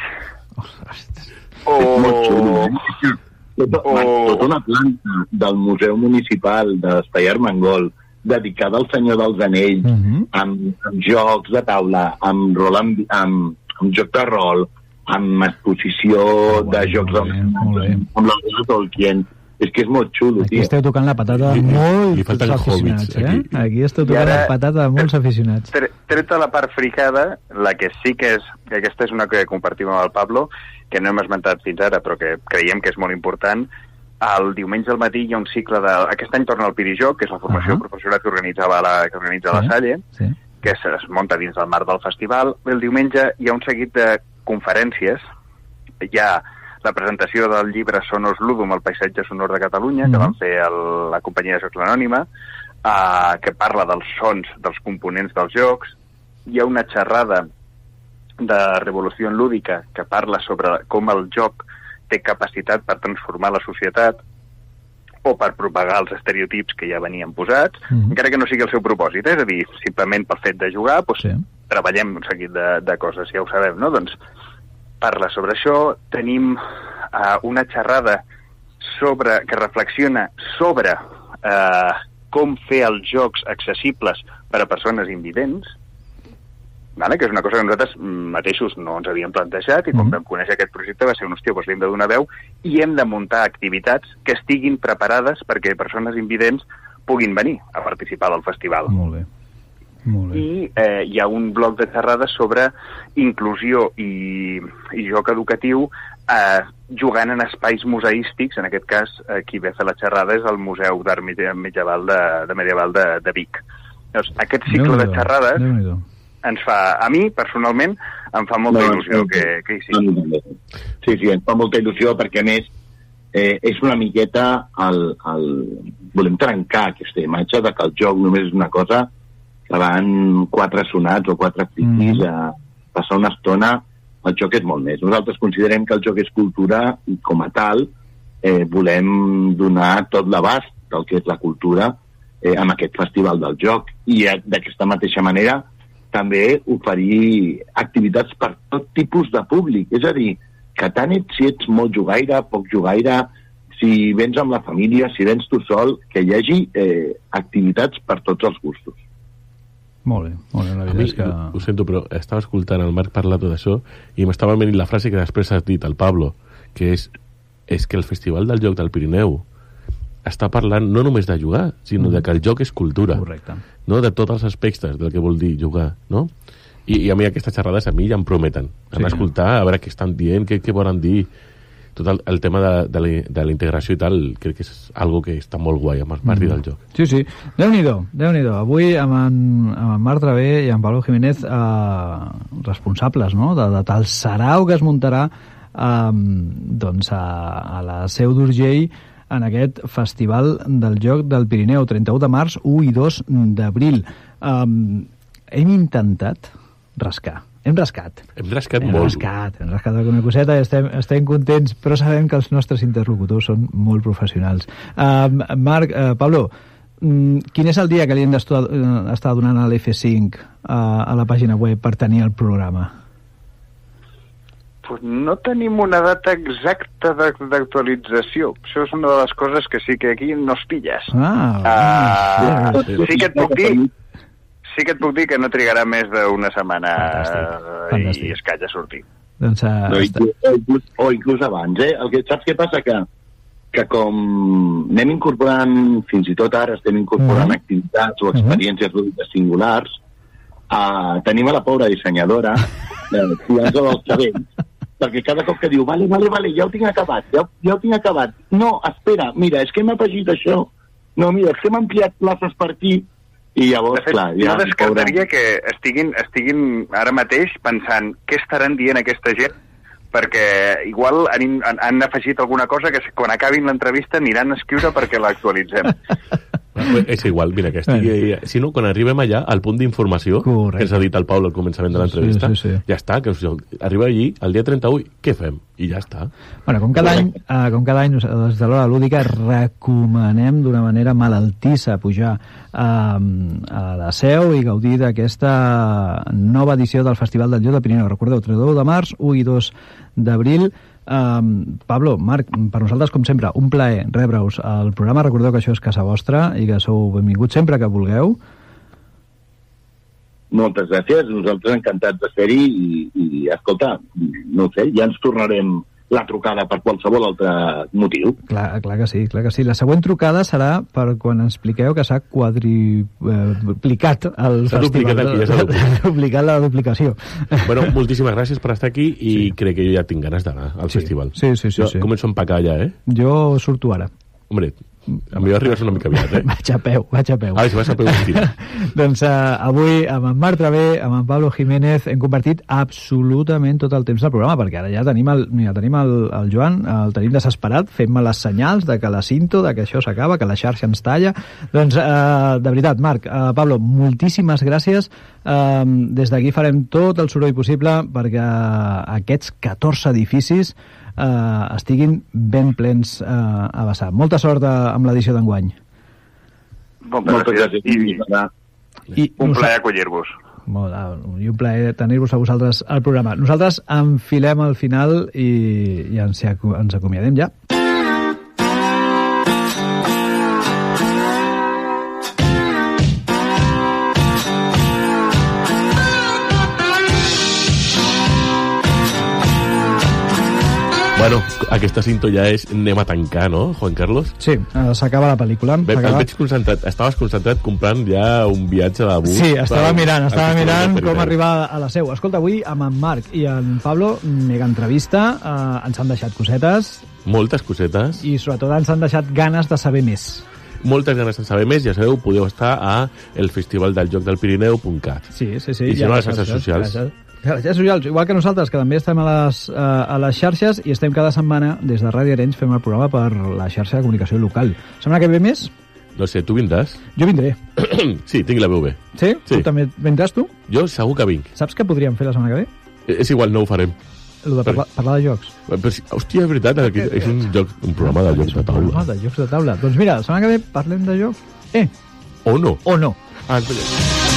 H: O...
G: xulo, eh? Tota,
H: O-
G: Marc, tota una planta del Museu Municipal d'Espai Armengol dedicada al Senyor dels Anells,
B: Uh -huh.
G: amb, amb jocs de taula, amb, rol amb, amb, amb joc de rol, amb exposició
B: Molt
G: de jocs
B: bé, bé.
G: amb l'obra de Tolkien. És que és molt xulo,
B: Aquí
G: tio.
B: esteu tocant la patata de molts
C: li falten
B: aficionats,
C: hobbits,
B: eh?
C: aquí.
B: Aquí esteu
H: I
B: tocant
H: ara-
B: la patata de molts aficionats.
H: Tre- Treta la part fricada, la que sí que és, que aquesta és una que compartim amb el Pablo, que no hem esmentat fins ara, però que creiem que és molt important, el diumenge al matí hi ha un cicle de... Aquest any torna al Pirijoc, que és la formació uh professorat que organitzava la, que organitza la
B: Sí.
H: Salle,
B: Sí.
H: que es, es munta dins del marc del festival. El diumenge hi ha un seguit de conferències. Hi ha la presentació del llibre Sonos Ludum, el paisatge sonor de Catalunya, que
B: Mhm.
H: van fer el, la companyia de jocs l'Anònima, uh, que parla dels sons, dels components dels jocs. Hi ha una xerrada de revolució lúdica que parla sobre com el joc té capacitat per transformar la societat o per propagar els estereotips que ja venien posats,
B: Mhm.
H: encara que no sigui el seu propòsit, eh? és a dir, simplement pel fet de jugar, doncs,
B: Sí.
H: treballem un seguit de, de coses, ja ho sabem, no? Doncs parla sobre això, tenim uh, una xerrada sobre que reflexiona sobre uh, com fer els jocs accessibles per a persones invidents, vale? que és una cosa que nosaltres mm, mateixos no ens havíem plantejat i quan
B: Mhm.
H: vam conèixer aquest projecte va ser un hòstia, doncs li hem de donar veu i hem de muntar activitats que estiguin preparades perquè persones invidents puguin venir a participar del festival.
B: Molt bé. Molt bé.
H: I eh, hi ha un bloc de xerrades sobre inclusió i, i joc educatiu eh, jugant en espais museístics, en aquest cas eh, qui ve a fer la xerrada és el Museu d'Art Medi- Medieval de, de Medieval de, de Vic. Llavors, aquest cicle de xerrades ens fa, a mi, personalment, em fa molta
G: No,
H: il·lusió
G: no,
H: que, que hi sigui.
G: Sí, sí, ens fa molta il·lusió perquè, a més, eh, és una miqueta el, el... Volem trencar aquesta imatge de que el joc només és una cosa que van quatre sonats o quatre friquis
B: Mhm.
G: a passar una estona. El joc és molt més. Nosaltres considerem que el joc és cultura i, com a tal, eh, volem donar tot l'abast del que és la cultura eh, amb aquest festival del joc. I eh, d'aquesta mateixa manera també oferir activitats per tot tipus de públic. És a dir, que tant ets, si ets molt jugaire, poc jugaire, si vens amb la família, si vens tu sol, que hi hagi eh, activitats per tots els gustos.
B: Molt bé, molt bé. La veritat
C: mi,
B: és que...
C: ho sento, però estava escoltant el Marc parlar tot això i m'estava venint la frase que després has dit, el Pablo, que és, és que el Festival del Joc del Pirineu està parlant no només de jugar, sinó de que el joc és cultura.
B: Correcte.
C: No? De tots els aspectes del que vol dir jugar, no? I, i a mi aquestes xerrades a mi ja em prometen.
B: Sí.
C: Anar a escoltar, a veure què estan dient, què, què volen dir. Tot el, el tema de, de, la, de la integració i tal, crec que és algo que està molt guai amb el Marc mm. del joc.
B: Sí, sí. Déu-n'hi-do, déu nhi déu Avui amb en, amb en Marc Travé i en Pablo Jiménez eh, responsables no? de, de tal sarau que es muntarà eh, doncs a, a la Seu d'Urgell en aquest Festival del Joc del Pirineu, 31 de març, 1 i 2 d'abril. Um, hem intentat rascar. Hem rascat.
C: Hem rascat
B: Hem
C: molt.
B: rascat, hem rascat alguna coseta i estem, estem contents, però sabem que els nostres interlocutors són molt professionals. Um, Marc, uh, Pablo, mm, quin és el dia que li hem d'estar uh, donant a l'F5 uh, a la pàgina web per tenir el programa?
H: Pues no tenim una data exacta d'ac- d'actualització. Això és una de les coses que sí que aquí no es pilles.
B: Ah,
H: Ah,
B: ah,
H: sí que et puc dir sí que et puc dir que no trigarà més d'una setmana
B: Fantàstic,
H: eh,
B: fantàstic.
H: i escaig a sortir.
B: doncs, uh,
G: No, inclús, o, inclús, o inclús abans, eh? El que, saps què passa? Que, que com anem incorporant, fins i tot ara estem incorporant
B: Mhm.
G: activitats o experiències lúdiques singulars, uh, tenim a la pobra dissenyadora eh, tirant-se dels cabells perquè cada cop que diu, vale, vale, vale, ja ho tinc acabat, ja, ho- ja ho tinc acabat. No, espera, mira, és que hem afegit això. No, mira, és que hem ampliat places per aquí. I llavors,
H: De fet,
G: clar,
H: jo
G: ja...
H: descartaria que estiguin, estiguin ara mateix pensant què estaran dient aquesta gent perquè igual han, han, han afegit alguna cosa que quan acabin l'entrevista aniran a escriure perquè l'actualitzem. [LAUGHS]
C: És igual, mira, que estigui... Si no, quan arribem allà, al punt d'informació, que ens ha dit el Pau al començament de l'entrevista,
B: Sí, sí, sí.
C: ja està, que us, arriba allí, el dia 31, què fem? I ja està.
B: Bueno, com cada any, eh, com cada any nos- des de l'hora lúdica recomanem d'una manera malaltissa pujar eh, a la seu i gaudir d'aquesta nova edició del Festival del Lloc de Pirineu. Recordeu, 31 de març, 1 i 2 d'abril. Um, Pablo, Marc, per nosaltres, com sempre, un plaer rebre-us al programa. Recordeu que això és casa vostra i que sou benvinguts sempre que vulgueu.
G: Moltes gràcies, nosaltres encantats de ser-hi i, i, escolta, no sé, ja ens tornarem la trucada per qualsevol altre motiu.
B: Clar, clar que sí, clar que sí. La següent trucada serà per quan expliqueu que s'ha quadriplicat el
C: S'ha duplicat
B: festival.
C: aquí, ja s'ha duplicat. [LAUGHS]
B: duplicat la duplicació.
C: Bueno, moltíssimes gràcies per estar aquí i sí. crec que jo ja tinc ganes d'anar al
B: Sí.
C: festival.
B: Sí, sí, sí,
C: Jo
B: sí.
C: començo a empacar ja, eh?
B: Jo surto ara.
C: Hombre, a mi arribes una mica aviat, eh? [LAUGHS]
B: Vaig a peu, vaig a peu.
C: Ah, si vas a peu, [LAUGHS]
B: doncs uh, avui amb en Marc Travé, amb en Pablo Jiménez, hem compartit absolutament tot el temps del programa, perquè ara ja tenim el, mira, tenim el, el Joan, el tenim desesperat, fent-me les senyals de que la cinto, de que això s'acaba, que la xarxa ens talla. Doncs, uh, de veritat, Marc, uh, Pablo, moltíssimes gràcies. Uh, des d'aquí farem tot el soroll possible perquè aquests 14 edificis eh, estiguin ben plens eh, a vessar. Molta sort eh, amb l'edició d'enguany.
H: Moltes,
G: Moltes
H: gràcies.
G: gràcies.
H: I,
G: I...
B: I
H: un
B: nosa-
H: plaer acollir-vos.
B: Molt, ah, I un plaer tenir-vos a vosaltres al programa. Nosaltres enfilem al final i, i ens, ens acomiadem ja.
C: Bueno, aquesta cinta ja és anem a tancar, no, Juan Carlos?
B: Sí, eh, s'acaba la pel·lícula.
C: Bé,
B: s'acaba.
C: veig concentrat. Estaves concentrat comprant ja un viatge de bus.
B: Sí, estava
C: per-
B: mirant, estava mirant com arribar a la seu. Escolta, avui amb en Marc i en Pablo, mega entrevista, eh, ens han deixat cosetes
C: Moltes cosetes.
B: i sobretot ens han deixat ganes de saber més.
C: moltes ganes de saber més, ja sabeu, podeu estar a el festival del joc del Pirineu.cat.
B: Sí, sí, sí.
C: I si
B: ha
C: no, a les xarxes socials.
B: A xarxes socials, igual que nosaltres, que també estem a les, eh, a les xarxes i estem cada setmana des de Ràdio Arenys fem el programa per la xarxa de comunicació local. Setmana que ve més?
C: No sé, tu vindràs?
B: Jo vindré. [CLEARS THROAT]
C: sí, tinc la veu bé.
B: Sí?
C: Sí.
B: Tu també vindràs tu?
C: Jo segur que vinc.
B: Saps què podríem fer la setmana que ve?
C: Eh, És igual, no ho farem.
B: Lo de parlar, parlar de jocs.
C: Però, hòstia, és veritat, aquí és un, joc, un programa de jocs de taula.
B: Programa de jocs de taula. Doncs mira, la setmana que ve parlem de jocs. Eh,
C: O no?
B: o no.
C: Ah, espera.